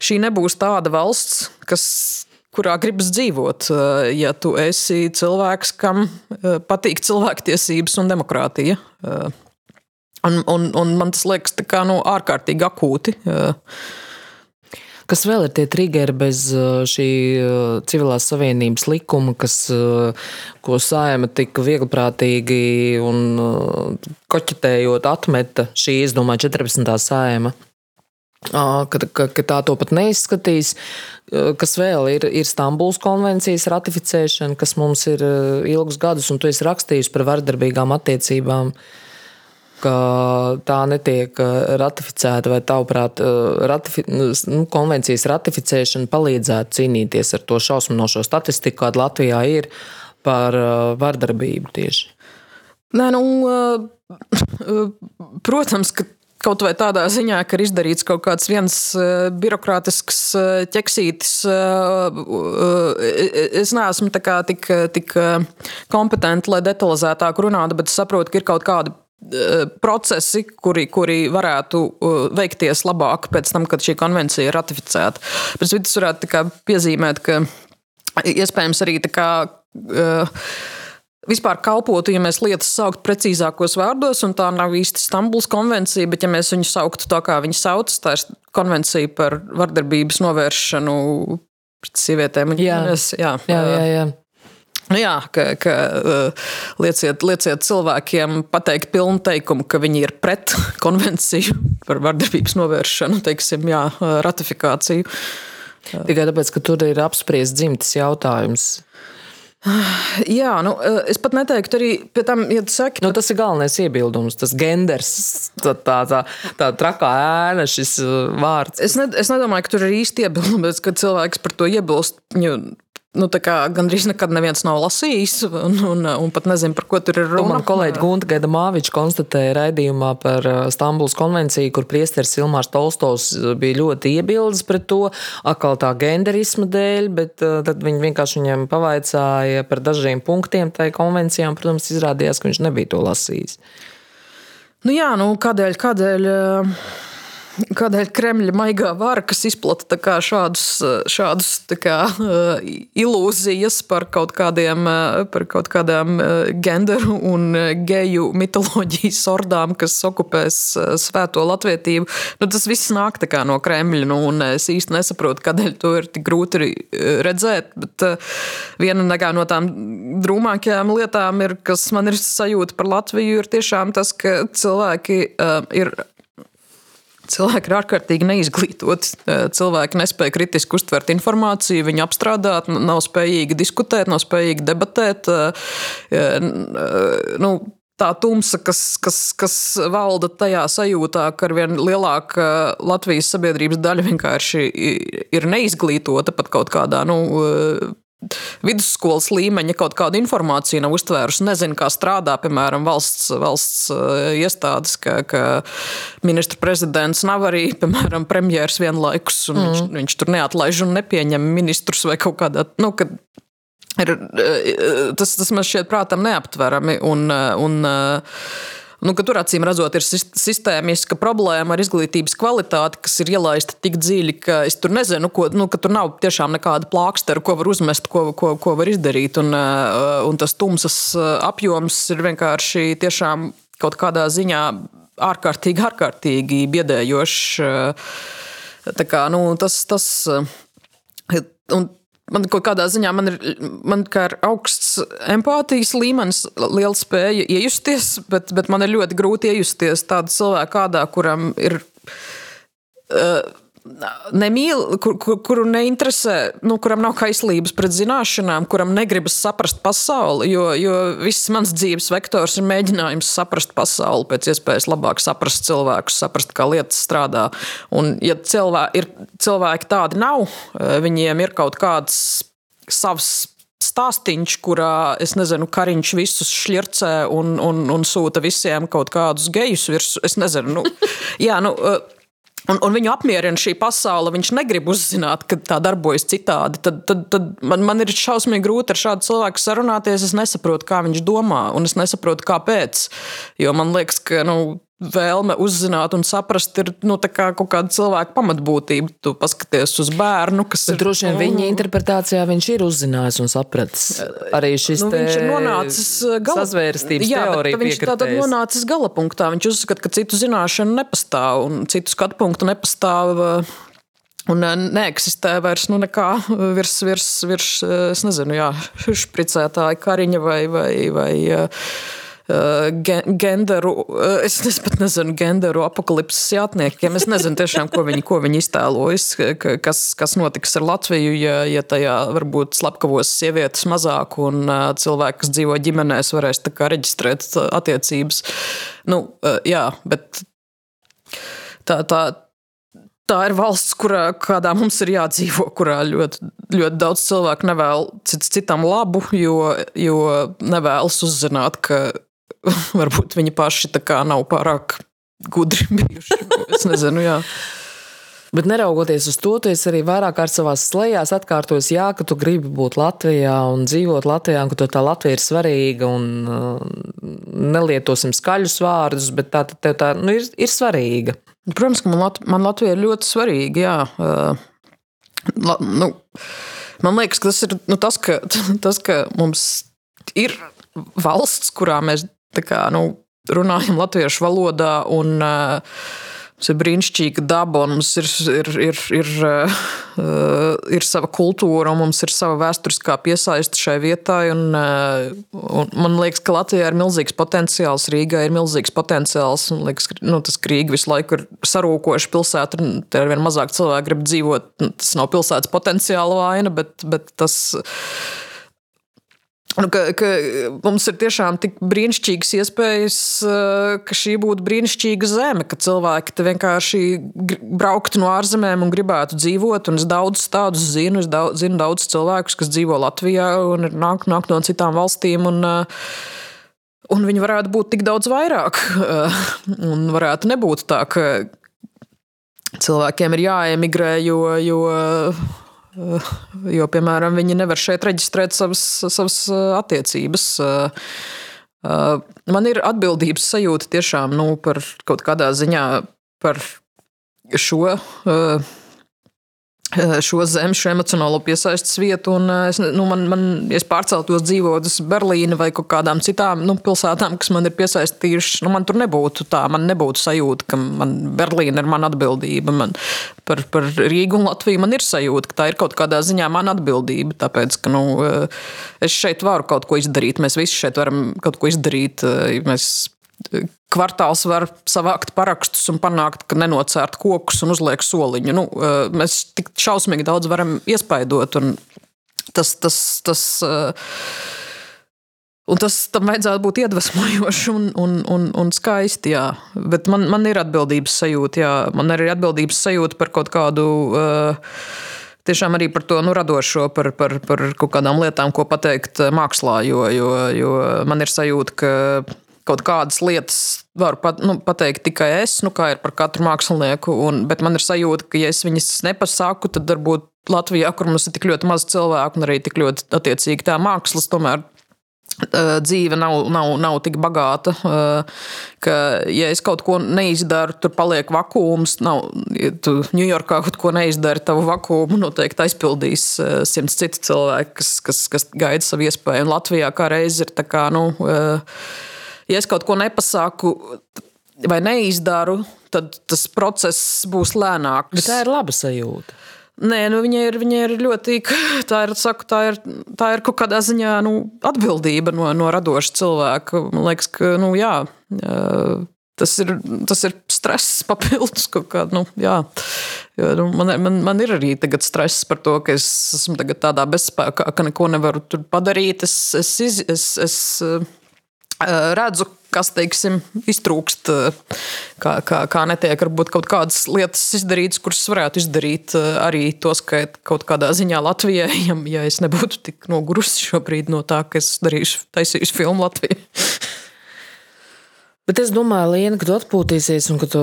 šī nebūs tāda valsts, kas, kurā gribas dzīvot. Eh, ja tu esi cilvēks, kam patīk cilvēktiesības un demokrātija. Un, un, un man tas liekas kā, nu, ārkārtīgi akūti. Kas vēl ir tie triggeri bez uh, šī uh, civilās savienības likuma, kas, uh, ko saima tik viegliprātīgi un koķetējot atmeta šī, es domāju, 14. saima? Ka, ka, ka tā to pat neizskatīs. Kas vēl ir, ir Stambulas konvencijas ratificēšana, kas mums ir ilgus gadus, un tu esi rakstījis par vardarbīgām attiecībām uh, ka tā netiek uh, ratificēta, vai tavuprāt, uh, ratifi nu, konvencijas ratificēšana palīdzētu cīnīties ar to šausminošo statistiku, kāda Latvijā ir par uh, vardarbību tieši? Nē, nu, *laughs* protams, ka kaut vai tādā ziņā, ka ir izdarīts kaut kāds viens birokrātisks ķeksītis. Es neesmu tik, tik kompetenti, lai detalizētāk runātu, bet saprotu, ka ir kaut kādi procesi, kuri, kuri varētu eh, veikties labāk pēc tam, kad šī konvencija ir ratificēta. Pēc tam es varētu piezīmēt, ka iespējams arī tā kā. Uh, vispār kalpotu, ja mēs lietas sauktu precīzākos vārdos, un tā nav īsti Stambuls konvencija, bet ja mēs viņu sauktu tā, kā viņi sauc, tā ir konvencija par vardarbības novēršanu pret sievietēm un ģimenes. Jā, jā, jā. jā. Nu jā, ka, ka uh, lieciet, lieciet cilvēkiem pateikt pilnu teikumu, ka viņi ir pret *laughs* konvenciju par vardarbības novēršanu, teiksim, jā, ratifikāciju. Tikai tāpēc, ka tur ir apspriests dzimtes jautājums. *sighs* Jā, nu, uh, es pat neteiktu, arī tam, ja saki, nu, tas ir galvenais iebildums. Tas genders, tā, tā, tā, tā trakā ēna, šis vārds. Es, ne, es nedomāju, ka tur ir īsti iebildums, kad cilvēks par to iebilst. Viņu nu, gandrīz nekad neviens nav lasījis, un, un, un pat nezinu, par ko tur ir runa. Man kolēģi Gunta Gaida Māviča konstatēja raidījumā par uh, Stambulas konvenciju, kur priesteris Ilmārs Tolstovs uh, bija ļoti iebildes pret to, atkal tā genderisma dēļ, bet uh, tad viņi vienkārši viņam pavaicāja par dažiem punktiem tajā konvencijā, un, protams, izrādījās, ka viņš nebija to lasījis. Nu jā, nu kādēļ, kādēļ Kādēļ Kremļa maigā vara, kas izplata šādus, šādus kā, ilūzijas par kaut, kādiem, par kaut kādām genderu un geju mitoloģijas ordām, kas okupēs svēto latvietību, nu, tas viss nāk no Kremļa. Nu, es īsti nesaprotu, kādēļ to ir tik grūti redzēt. Bet viena no tām drūmākajām lietām, ir, kas man ir sajūta par Latviju, ir tiešām tas, ka cilvēki ir Cilvēki ir ārkārtīgi neizglītoti. Cilvēki nespēja kritiski uztvert informāciju, viņi apstrādāt, nav spējīgi diskutēt, nav spējīgi debatēt. Nu, tā tumsa, kas, kas, kas valda tajā sajūtā, ka ar vien lielāka Latvijas sabiedrības daļa vienkārši ir neizglītota pat kaut kādā nu, vidusskolas līmeņa kaut kādu informāciju nav uztvērusi, nezinu, kā strādā, piemēram, valsts, valsts iestādes, ka, ka ministra prezidents nav arī, *laughs* piemēram, premjeras vienlaikus, un mm. viņš, viņš tur neatlaiž un nepieņem ministrus vai kaut kādā. Nu, kad, Ir, tas, tas man šķiet prātam neaptverami. Un, un, Nu, tur acīm redzot, ir sistēmiska problēma ar izglītības kvalitāti, kas ir ielaista tik dziļi, ka es tur nezinu, ko, nu, ka tur nav tiešām nekāda plākstera, ko var uzmest, ko, ko, ko var izdarīt. Un, un tas tumsas apjoms ir vienkārši tiešām kaut kādā ziņā ārkārtīgi, ārkārtīgi biedējošs. Tā kā, nu, tas, tas, un Man kaut kādā ziņā man ir, man ir augsts empātijas līmenis, liela spēja iejusties, bet, bet man ir ļoti grūti iejusties tādā cilvēkā, kādā, kuram ir. Uh, nemīl, kur, kur, kuru neinteresē, nu, kuram nav kaislības pret zināšanām, kuram negribas saprast pasauli. Jo, jo viss mans dzīves vektors ir mēģinājums saprast pasauli, pēc iespējas labāk saprast cilvēkus, saprast, kā lietas strādā. Un, ja cilvē, ir, cilvēki tādi nav, eh, viņiem ir kaut kāds savs stāstīns, kurā es nezinu, kariņš visus šļircē un, un, un sūta visiem kaut kādus gejus virsū. Es nezinu, nu, *laughs* jā, nu, eh, Un, un viņu apmierina šī pasaule. Viņš negrib uzzināt, ka tā darbojas citādi. Tad, tad, tad man, man ir šausmīgi grūti ar šādu cilvēku sarunāties. Es nesaprotu, kā viņš domā, un es nesaprotu, kāpēc. Jo man liekas, ka nu, vēlme uzzināt un saprast, ir nu, kā kaut kāda cilvēka pamatbūtība. Tu paskaties uz bērnu, kas Bet ir. Droši vien viņa interpretācijā viņš ir uzzinājis un sapratis. Arī šis nu, viņš ir nonācis uh, gala sazvērstības jā. Viņš tātad nonācis gala punktā. Viņš uzskata, ka citu zināšanu nepastāv un citu skatu punktu nepastāv. Uh, un neeksistē vairs nu, nekā virs, virs, virs, es nezinu, jā, *laughs* špricētāja kariņa vai, vai, vai Eh, genderu, eh, es pat nezinu, genderu apakalipses jātniekiem. Es nezinu tiešām, ko viņi, ko viņi iztēlojas, kas, kas notiks ar Latviju, ja, ja tajā varbūt slepkavos sievietes mazāk un eh, cilvēki, kas dzīvo ģimenēs, varēs reģistrēt attiecības. Nu, jā, bet tā, tā, tā ir valsts, kurā mums ir jādzīvo, kurā ļoti, ļoti daudz cilvēku nevēl cits citam labu, jo, jo nevēlas uzzināt, ka *laughs* varbūt viņi paši nav pārāk gudri *laughs* bijuši. Es nezinu, jā. Bet neraugoties uz to, tu arī vairāk kārt savā slēgās atkārtojis, jā, ka tu gribi būt Latvijā un dzīvot Latvijā, un ka tā Latvija ir svarīga. Un, uh, nelietosim skaļus vārdus, bet tā, tā, tā nu, ir, ir svarīga. Protams, ka man, Lat man Latvija ir ļoti svarīga. Jā. Uh, la, nu, man liekas, ka tas ir nu, tas, ka, *laughs* tas, ka mums ir valsts, kurā mēs kā, nu, runājam latviešu valodā. Un, uh, Mums ir brīnišķīga daba, un mums ir, ir, ir, ir, uh, ir sava kultūra, un mums ir sava vēsturiskā piesaiste šai vietai. Un, uh, un man liekas, ka Latvijā ir milzīgs potenciāls, Rīgā ir milzīgs potenciāls. Man liekas, ka nu, tas Rīga visu laiku ir sarūkoša pilsēta, un tur ar vien mazāk cilvēku grib dzīvot. Tas nav pilsētas potenciāla vaina, bet, bet tas ir Nu, ka, ka mums ir tiešām tik brīnišķīgas iespējas, eh, ka šī būtu brīnišķīga zeme, ka cilvēki vienkārši brauktu no ārzemēm un gribētu dzīvot. Un es daudz tādus zinu, es daudz, zinu daudz cilvēkus, kas dzīvo Latvijā un nāk, nāk no citām valstīm. Un, eh, un viņi varētu būt tik daudz vairāk. *laughs* Un varētu nebūt tā, ka cilvēkiem ir jāemigrē, jo. jo Jo, piemēram, viņi nevar šeit reģistrēt savas, savas attiecības. Man ir atbildības sajūta tiešām nu, par kaut kādā ziņā par šo Eh, šo zemi, šo emocionālo piesaistes vietu. Un, eh, es, nu, man, man, ja es pārceltos dzīvot uz Berlīnu vai kādām citām nu, pilsētām, kas man ir piesaistījušas, nu, man tur nebūtu tā, man nebūtu sajūta, ka man Berlīna ir mana atbildība. Man par, par Rīgu un Latviju man ir sajūta, ka tā ir kaut kādā ziņā mana atbildība. Tāpēc, ka nu, eh, es šeit varu kaut ko izdarīt, mēs visi šeit varam kaut ko izdarīt. Mēs kvartāls var savākt parakstus un panākt, ka nenocērt kokus un uzliek soliņu. Nu, eh, mēs tik šausmīgi daudz varam iespaidot. Tas, tas, tas, eh, un tas tam vajadzētu būt iedvesmojoši un, un, un, un skaisti. Jā. Bet man, man ir atbildības sajūta. Jā. Man ir atbildības sajūta par kaut kādu. Uh, tiešām arī par to nu, radošo, par, par, par kaut kādām lietām, ko pateikt mākslā. Jo, jo, jo man ir sajūta, ka kaut kādas lietas varu pat, nu, pateikt tikai es, nu, kā ir par katru mākslinieku. Un, bet man ir sajūta, ka, ja es viņas nepasaku, tad varbūt Latvijā, kur mums ir tik ļoti maz cilvēku un arī tik ļoti attiecīgi tā mākslas, tomēr dzīve nav, nav, nav tik bagāta, ka, ja es kaut ko neizdaru, tur paliek vakums. Nav, ja tu Ņujorkā kaut ko neizdari, tavu vakumu noteikti aizpildīs simts citu cilvēku, kas, kas, kas gaida savu iespēju. Un Latvijā kā reiz ir tā kā, nu, ja es kaut ko nepasaku vai neizdaru, tad tas process būs lēnāks. Bet tā ir laba sajūta. Nē, nu viņa, ir, viņa ir ļoti. Tā ir, saku, tā ir, tā ir kaut kādā ziņā nu, atbildība no, no radoša cilvēka. Man liekas, ka nu, jā, tas, ir, tas ir stress papildus kaut kādā. Nu, jā. Jo, nu, man, man, man ir arī stress par to, ka es esmu tādā bezspēkā, ka neko nevaru padarīt. Es, es, es, es, es redzu, kas teiksim, iztrūkst, kā, kā, kā netiek varbūt kaut kādas lietas izdarītas, kuras varētu izdarīt arī to skait kaut kādā ziņā Latvijai, *laughs* ja, ja es nebūtu tik nogurusi šobrīd no tā, ka es darīšu, taisīšu filmu Latvijai. Bet es domāju, Liena, kad tu atpūtīsies un ka, tu,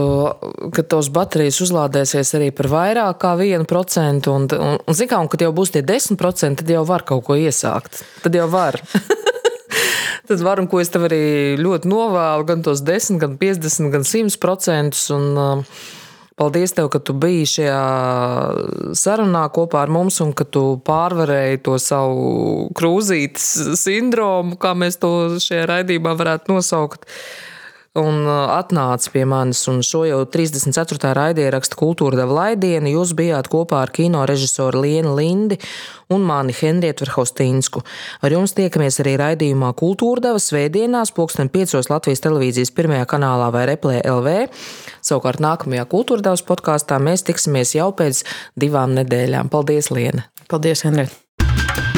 kad tavs baterijas uzlādēsies arī par vairāk kā 1%, un, un, un, un, un kad jau būs tie 10%, tad jau var kaut ko iesākt. Tad jau var. *laughs* tad varam, ko es tev arī ļoti novēlu, gan tos 10, gan 50, gan 100 procentus. Uh, Paldies, tev, ka tu biji šajā sarunā kopā ar mums un ka tu pārvarēji to savu krūzītes sindromu, kā mēs to šajā raidījumā varētu nosaukt un uh, atnāca pie manis. Un šo jau 34. raidierakstu kultūra deva laidienu. Jūs bijāt kopā ar kino režisoru Lienu Lindi un mani Henrietu Verhaustīnsku. Ar jums tiekamies arī raidījumā Kultūra deva svētdienās, pulksten 5. Latvijas televīzijas pirmajā kanālā vai Replē LV. Savukārt nākamajā kultūra devas podkāstā mēs tiksimies jau pēc divām nedēļām. Paldies, Liena! Paldies, Henrieta!